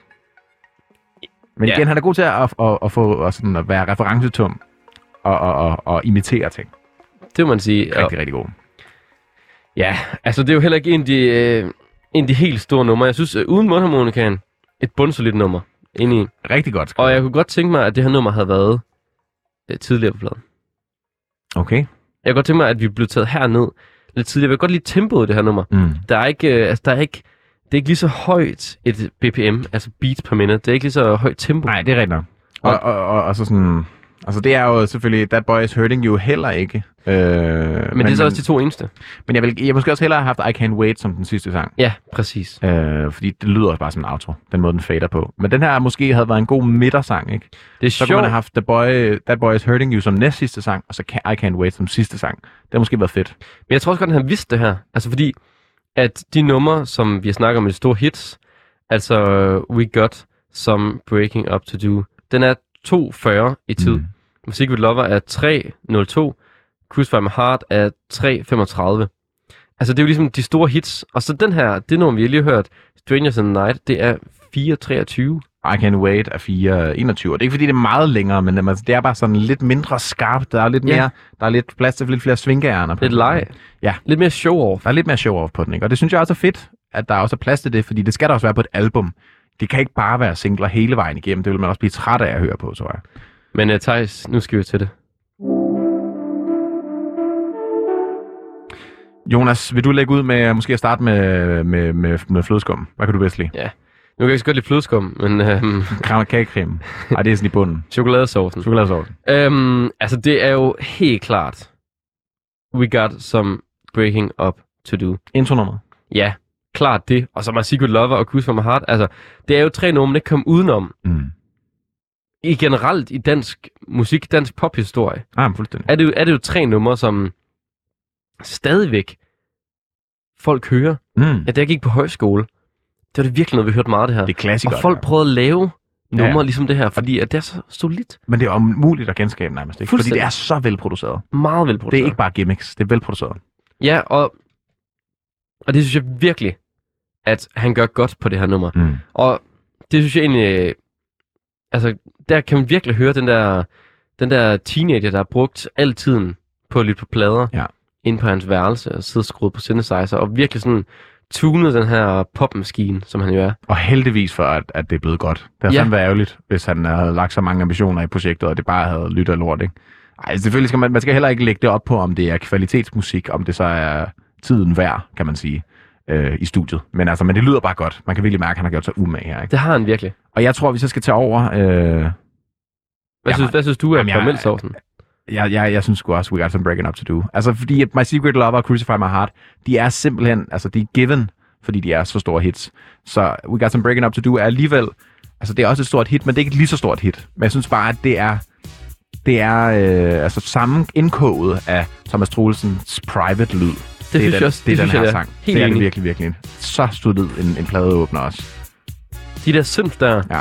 Men Ja. igen, han er god til at, at, at, at få at, sådan, at være referencetum og, og, og, og imitere ting. Det må man sige. Og, Rigtig, rigtig god. Ja, altså det er jo heller ikke en af de, øh, en af de helt store numre. Jeg synes, øh, uden mundharmonikaen, et bundsolidt nummer. Ind i. Rigtig godt. Og jeg kunne godt tænke mig, at det her nummer havde været øh, tidligere på pladen. Okay. Jeg kunne godt tænke mig, at vi blev taget herned lidt tidligere. Jeg vil godt lide tempoet i det her nummer. Mm. Der er ikke, øh, altså der er ikke, det er ikke lige så højt et BPM, altså beats per minute. Det er ikke lige så højt tempo. Nej, det er rigtigt nok. Og, og, og, og så sådan... Altså, det er jo selvfølgelig... That Boy Is Hurting You heller ikke. Øh, men, men, det er så også de to eneste. Men jeg vil jeg måske også hellere have haft I Can't Wait som den sidste sang. Ja, præcis. Øh, fordi det lyder også bare som en outro, den måde den fader på. Men den her måske havde været en god midtersang, ikke? Det er Så kunne man have haft The Boy, That Boy Is Hurting You som næst sidste sang, og så I Can't Wait som sidste sang. Det har måske været fedt. Men jeg tror også godt, at han vidste det her. Altså fordi, at de numre, som vi har snakket om i de store hits, altså We Got Some Breaking Up To Do, den er 2.40 i tid. Mm. Mm. Secret Lover er 3.02. Crucify My Heart er 3.35. Altså det er jo ligesom de store hits. Og så den her, det nummer, vi lige har hørt, Strangers in the Night, det er 4.23. I Can't Wait er 4.21. Og det er ikke fordi, det er meget længere, men altså, det er bare sådan lidt mindre skarpt. Der er lidt mere, der er lidt plads til lidt flere svingærner Lidt leg. Ja. Lidt mere show-off. Der er lidt mere show-off på den, ikke? Og det synes jeg også er fedt, at der også er plads til det, fordi det skal der også være på et album. Det kan ikke bare være singler hele vejen igennem. Det vil man også blive træt af at høre på, tror jeg. Men uh, Thijs, nu skal vi til det. Jonas, vil du lægge ud med måske at starte med, med, med, med flødeskum? Hvad kan du bedst lide? Nu kan jeg ikke så godt lide flødeskum, men øhm, [laughs] Kram kagecreme. Ej, det er sådan i bunden. [laughs] chokoladesaucen. Chokoladesauce. Øhm, altså, det er jo helt klart. We got some breaking up to do. Intro-nummer. Ja, klart det. Og så My Secret Lover og Cruise for My Heart. Altså, det er jo tre numre, man ikke kom udenom. Mm. I generelt i dansk musik, dansk pophistorie, Ah, men fuldstændig. er det, jo, er det jo tre numre, som stadigvæk folk hører. Mm. Ja, da jeg gik på højskole, det var det virkelig noget, vi hørte meget af det her. Det er klassikere. og folk prøvede at lave numre Ja. ligesom det her, fordi at det er så solidt. Men det er umuligt at genskabe nærmest, ikke? Fordi det er så velproduceret. Meget velproduceret. Det er ikke bare gimmicks, det er velproduceret. Ja, og, og det synes jeg virkelig, at han gør godt på det her nummer. Mm. Og det synes jeg egentlig, øh, altså der kan man virkelig høre den der, den der teenager, der har brugt al tiden på at lytte på plader, Ja. ind på hans værelse og sidde skruet på synthesizer, og virkelig sådan tunet den her popmaskine, som han jo er. Og heldigvis for, at, at det er blevet godt. Det har Ja. fandme været ærgerligt, hvis han havde lagt så mange ambitioner i projektet, og det bare havde lyttet lort, ikke? Ej, selvfølgelig skal man, man skal heller ikke lægge det op på, om det er kvalitetsmusik, om det så er tiden værd, kan man sige, øh, i studiet. Men altså, men det lyder bare godt. Man kan virkelig mærke, at han har gjort sig umage her, ikke? Det har han virkelig. Og jeg tror, vi så skal tage over... Øh, Hvad, Ja, synes, hvad synes du af jamen, jeg- jeg, jeg, jeg synes sgu også, we got some breaking up to do. Altså, fordi My Secret Lover og Crucify My Heart, de er simpelthen, altså, de er given, fordi de er så store hits. Så We Got Some Breaking Up To Do er alligevel, altså, det er også et stort hit, men det er ikke et lige så stort hit. Men jeg synes bare, at det er, det er øh, altså samme indkoget af Thomas Troelsens private lyd. Det, synes jeg den, også- det er det den synes her jeg sang. Helt det er enig. virkelig, virkelig. Så solid en, en pladeåbner også. De der synth der, Ja.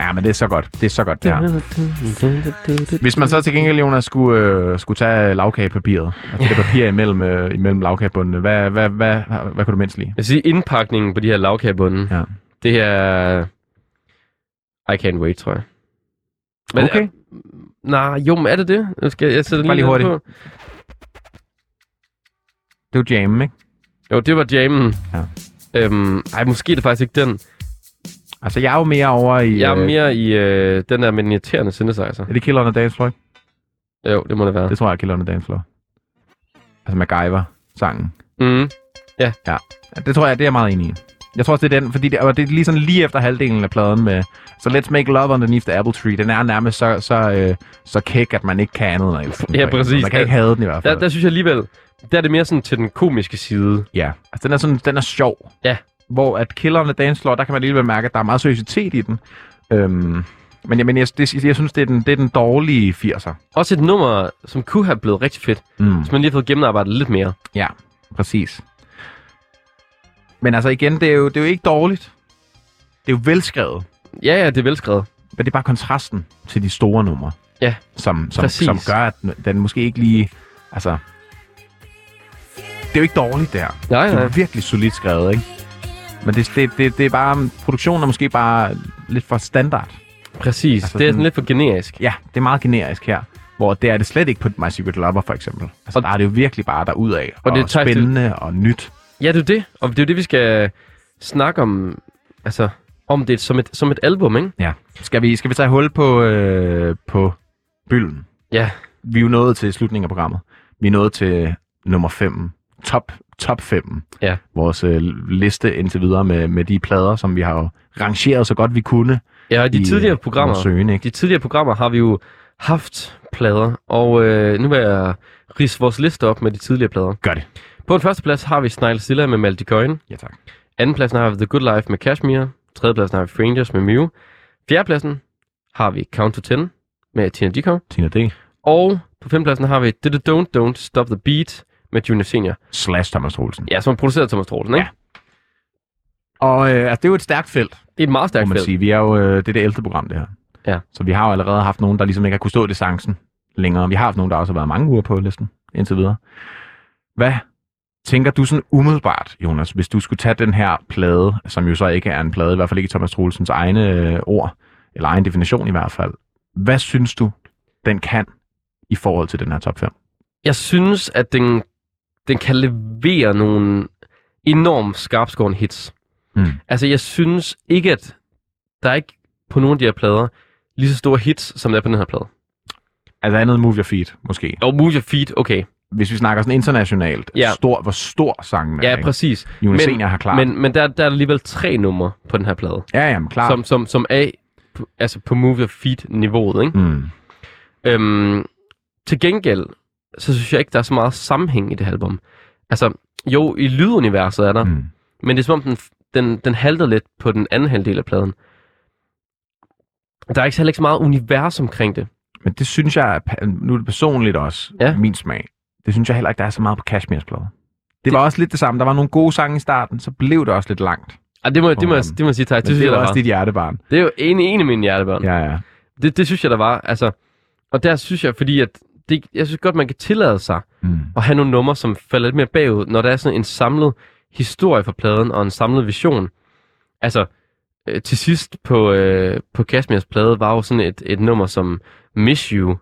Ja, men det er så godt. Det er så godt, det her. Hvis man så til gengæld, Jonas, skulle, øh, skulle tage lavkagepapiret, altså det [laughs] papir imellem, øh, imellem lavkagebundene, hvad, hvad, hvad, hvad, hvad kunne du mindst lide? Jeg vil sige, indpakningen på de her lavkagebunden, Ja. det er... I can't wait, tror jeg. Okay. Nej, jo, men er det det? Nu skal jeg, jeg sætter Bare lige lige hurtigt. på. Det er jo jammen, ikke? Jo, det var jammen. Ja. Øhm, ej, måske er det faktisk ikke den. Altså, jeg er jo mere over i... Jeg er øh, mere i øh, den der med irriterende synthesizer. Er det Killer on a Dance Floor? Jo, det må det være. Det tror jeg er Killer on a Dance Floor. Altså MacGyver-sangen. Mm. Ja, det tror jeg, det er jeg meget enig i. Jeg tror også, det er den, fordi det, og det er lige sådan lige efter halvdelen af pladen med så Let's Make Love Underneath the Apple Tree. Den er nærmest så, så, øh, så kæk, at man ikke kan andet end at. Ja, præcis. Man kan ikke have den i hvert fald. Der, der synes jeg alligevel, der er det mere sådan til den komiske side. Ja, altså den er, sådan, den er sjov. Ja. Hvor at Killer on the Dance Floor, der kan man alligevel mærke, at der er meget seriøsitet i den. Øhm, men jeg, men jeg, det, jeg synes, det er, den, det er den dårlige 80'er. Også et nummer, som kunne have blevet rigtig fedt, Mm. hvis man lige har fået gennemarbejdet lidt mere. Ja, præcis. Men altså igen, det er, jo, det er jo ikke dårligt. Det er jo velskrevet. Ja, ja, det er velskrevet. Men det er bare kontrasten til de store numre. Ja, Som, som, Præcis. som gør, at den måske ikke lige... Altså... Det er jo ikke dårligt, det her. Nej, Det er nej. virkelig solidt skrevet, ikke? Men det, det, det, det er bare... Produktionen er måske bare lidt for standard. Præcis. Altså det er sådan- lidt for generisk. Ja, det er meget generisk her. Hvor det er det slet ikke på My Secret Lover, for eksempel. Altså, Og- der er det jo virkelig bare derudad. Og, Og og det det tager til- spændende og nyt. Ja, det er det. Og det er jo det, vi skal snakke om. Altså, om det som et, som et album, ikke? Ja. Skal vi, skal vi tage hul på, øh, på bylden? Ja. Vi er jo nået til slutningen af programmet. Vi er nået til nummer 5. Top, top 5. Ja. Vores øh, liste indtil videre med, med de plader, som vi har rangeret så godt vi kunne. Ja, og de i, tidligere øh, programmer, vores Søgen, ikke? de tidligere programmer har vi jo haft plader, og øh, nu vil jeg rise vores liste op med de tidligere plader. Gør det. På en første plads har vi Stilla med Malte Coyne. Ja, tak. Anden pladsen har vi The Good Life med Kashmir. Tredje pladsen har vi Strangers med Mew. Fjerde pladsen har vi Count to Ten med Tina Dickow. Tina D. Og på femte pladsen har vi Did It Don't Don't Stop the Beat med Junior Senior. Slash Thomas Troelsen. Ja, som er produceret Thomas Troelsen, ikke? Ja. Og øh, altså, det er jo et stærkt felt, Det er et meget stærkt man felt. sige. Vi er jo, øh, det er det 11. program, det her. Ja. Så vi har jo allerede haft nogen, der ligesom ikke har kunnet stå i distancen længere. Vi har haft nogen, der også har været mange uger på listen indtil videre. Hvad tænker du sådan umiddelbart, Jonas, hvis du skulle tage den her plade, som jo så ikke er en plade, i hvert fald ikke Thomas Troelsens egne øh, ord, eller egen definition i hvert fald. Hvad synes du, den kan i forhold til den her top 5? Jeg synes, at den, den kan levere nogle enormt skarpskårende hits. Mm. Altså, jeg synes ikke, at der er ikke på nogle af de her plader lige så store hits, som der er på den her plade. Altså andet Move Your Feet, måske. Og Move Your Feet, okay. Hvis vi snakker sådan internationalt, Ja. stor, hvor stor sangen er. Ja, ikke? præcis. Jonas Men- har klart. Men, men der, der er alligevel tre numre på den her plade, ja, jamen, klart. som, som, som er altså på Move Your Feet-niveauet. Ikke? Mm. Øhm, til gengæld, så synes jeg ikke, der er så meget sammenhæng i det album. Altså, jo, i lyduniverset er der, Mm. men det er som om, den, den, den halter lidt på den anden halvdel af pladen. Der er ikke heller ikke så meget univers omkring det. Men det synes jeg, nu er det personligt også, Ja. ja. min smag. Det synes jeg heller ikke, der er så meget på Kashmirs plade. Det var også lidt det samme. Der var nogle gode sange i starten, så blev det også lidt langt. Ah, det, må, det, må, jeg- det må jeg sige, tak. Det, det, synes det er også var. dit hjertebarn. Det er jo en, en af mine hjertebørn. Ja, ja. Det, det synes jeg, der var. Altså, og der synes jeg, fordi at det, jeg synes godt, man kan tillade sig Mm. at have nogle numre, som falder lidt mere bagud, når der er sådan en samlet historie for pladen og en samlet vision. Altså, øh, til sidst på, øh, på Kashmirs plade var jo sådan et, et nummer som Miss You.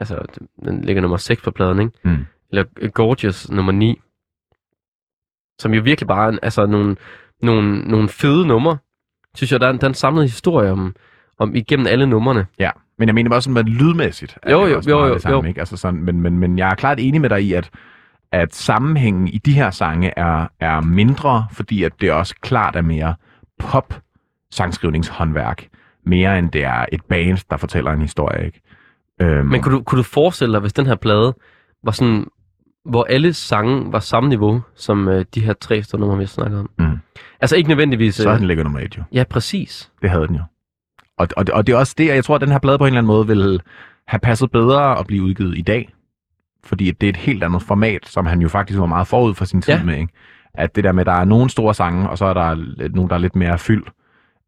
Altså, den ligger nummer 6 på pladen, ikke? Mm. Eller øh, Gorgeous nummer 9. Som jo virkelig bare er altså, nogle, nogle, nogle fede numre. Synes jeg, der er, en- der er en samlet historie om, om igennem alle numrene. Ja, men jeg mener bare sådan, at lydmæssigt er Jo, det jo, jo, jo, det samme, jo. Ikke? Altså sådan, men, men, men jeg er klart enig med dig i, at, at sammenhængen i de her sange er, er mindre, fordi at det også klart er mere pop sangskrivningshåndværk, mere end det er et band, der fortæller en historie. Ikke? Øhm, Men kunne du, kunne du forestille dig, hvis den her plade var sådan, hvor alle sange var samme niveau, som øh, de her tre store numre, vi har snakket om? Mm. Altså ikke nødvendigvis... så Øh, den ligger nummer et jo. ja, præcis. Det havde den jo. Og, og, og det er også det, jeg tror, at den her plade på en eller anden måde vil have passet bedre at blive udgivet i dag. Fordi det er et helt andet format, som han jo faktisk var meget forud for sin tid Ja. med. Ikke? At det der med, at der er nogle store sange, og så er der nogle, der er lidt mere fyld.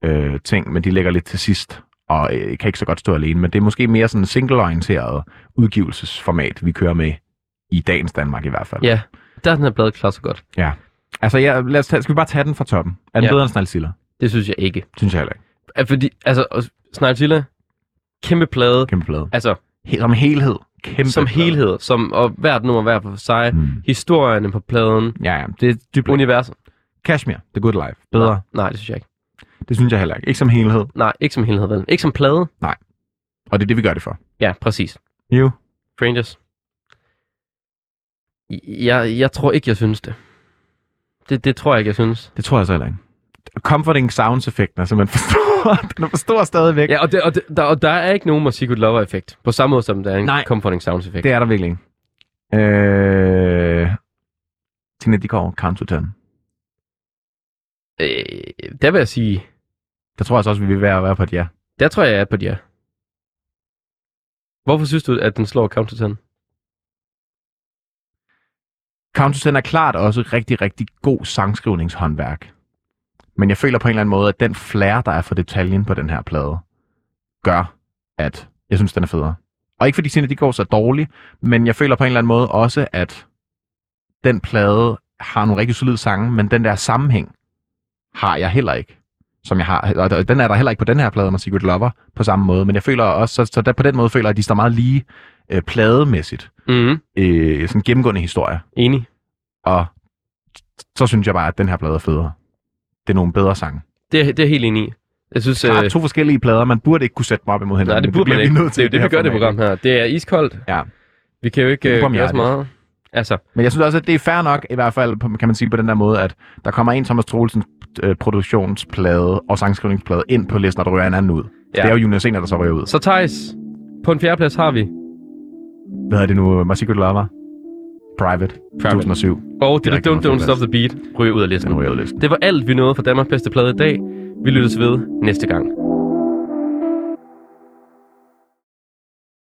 øh, ting, men de ligger lidt til sidst, og øh, kan ikke så godt stå alene. Men det er måske mere sådan en single-orienteret udgivelsesformat, vi kører med i dagens Danmark i hvert fald. Ja, der er den her plade klar så godt. ja. Altså, ja, lad os tage, skal vi bare tage den fra toppen? Er den Ja. bedre end Snalzilla? Det synes jeg ikke. Synes jeg heller ikke. Er Fordi, altså, og Snartilla, kæmpe plade. Kæmpe plade. Altså, He- som helhed. Kæmpe som plade. helhed, som, og hvert nummer hver for sig. Mm. Historierne på pladen, Ja, ja. Det er dybt. universet. Kashmir, The Good Life. Bedre. Nej, nej, det synes jeg ikke. Det synes jeg heller ikke. Ikke som helhed. Nej, ikke som helhed, vel? Ikke som plade. Og det er det, vi gør det for. Ja, præcis. Jo. Strangers. Jeg, jeg tror ikke, jeg synes det. Det, det tror jeg ikke, jeg synes. Det tror jeg så heller ikke. Comforting sounds effekten er simpelthen for stor. Den [laughs] er for stor stadigvæk. Ja, og, det, og, det, der, og der er ikke nogen Secret Lover-effekt. På samme måde som der er en Nej. Comforting Sounds-effekt. Det er der virkelig ikke. Øh... Tina Dickow, Count to Ten. Øh, der vil jeg sige, Der tror jeg så også, vi vil være, være på et ja. der tror jeg, jeg er på et ja. Hvorfor synes du, at den slår Counter 10? Counter 10 er klart også rigtig, rigtig god sangskrivningshåndværk. Men jeg føler på en eller anden måde, at den flair, der er for detaljen på den her plade, gør, at jeg synes, den er federe. Og ikke fordi Sine de går er dårligt, men jeg føler på en eller anden måde også, at den plade har nogle rigtig solide sange, men den der sammenhæng har jeg heller ikke. Som jeg har, og den er der heller ikke på den her plade med Secret Lover på samme måde, men jeg føler også, så, så der, på den måde føler jeg, at de står meget lige øh, plademæssigt. Mm, Øh, sådan gennemgående historie. enig. Og så synes jeg bare, at den her plade er federe. Det er nogle bedre sange. Det, er- det er helt enig i. Jeg synes, Der er øh, to forskellige plader. Man burde ikke kunne sætte dem op imod hinanden. nej, det burde man ikke. nødt til Det er i det, vi gør det program her. Det er iskoldt. Ja. Vi kan jo ikke Det øh, gøre så meget. Altså, Men jeg synes også, at det er fair nok, i hvert fald kan man sige på den der måde, at der kommer en Thomas Troelsens øh, produktionsplade og sangskrivningsplade ind på listen, og der ryger en anden ud. Ja. Det er jo Jonas Ener, der så ryger ud. så Thijs, på en fjerdeplads har vi. Hvad er det nu? My Secret Lover? Private. 2007. Og det er Don't Don't Stop the Beat ryger ud af listen. Den ryger ud af listen. Det var alt, vi nåede for Danmarks bedste plade i dag. Vi lyttes ved næste gang.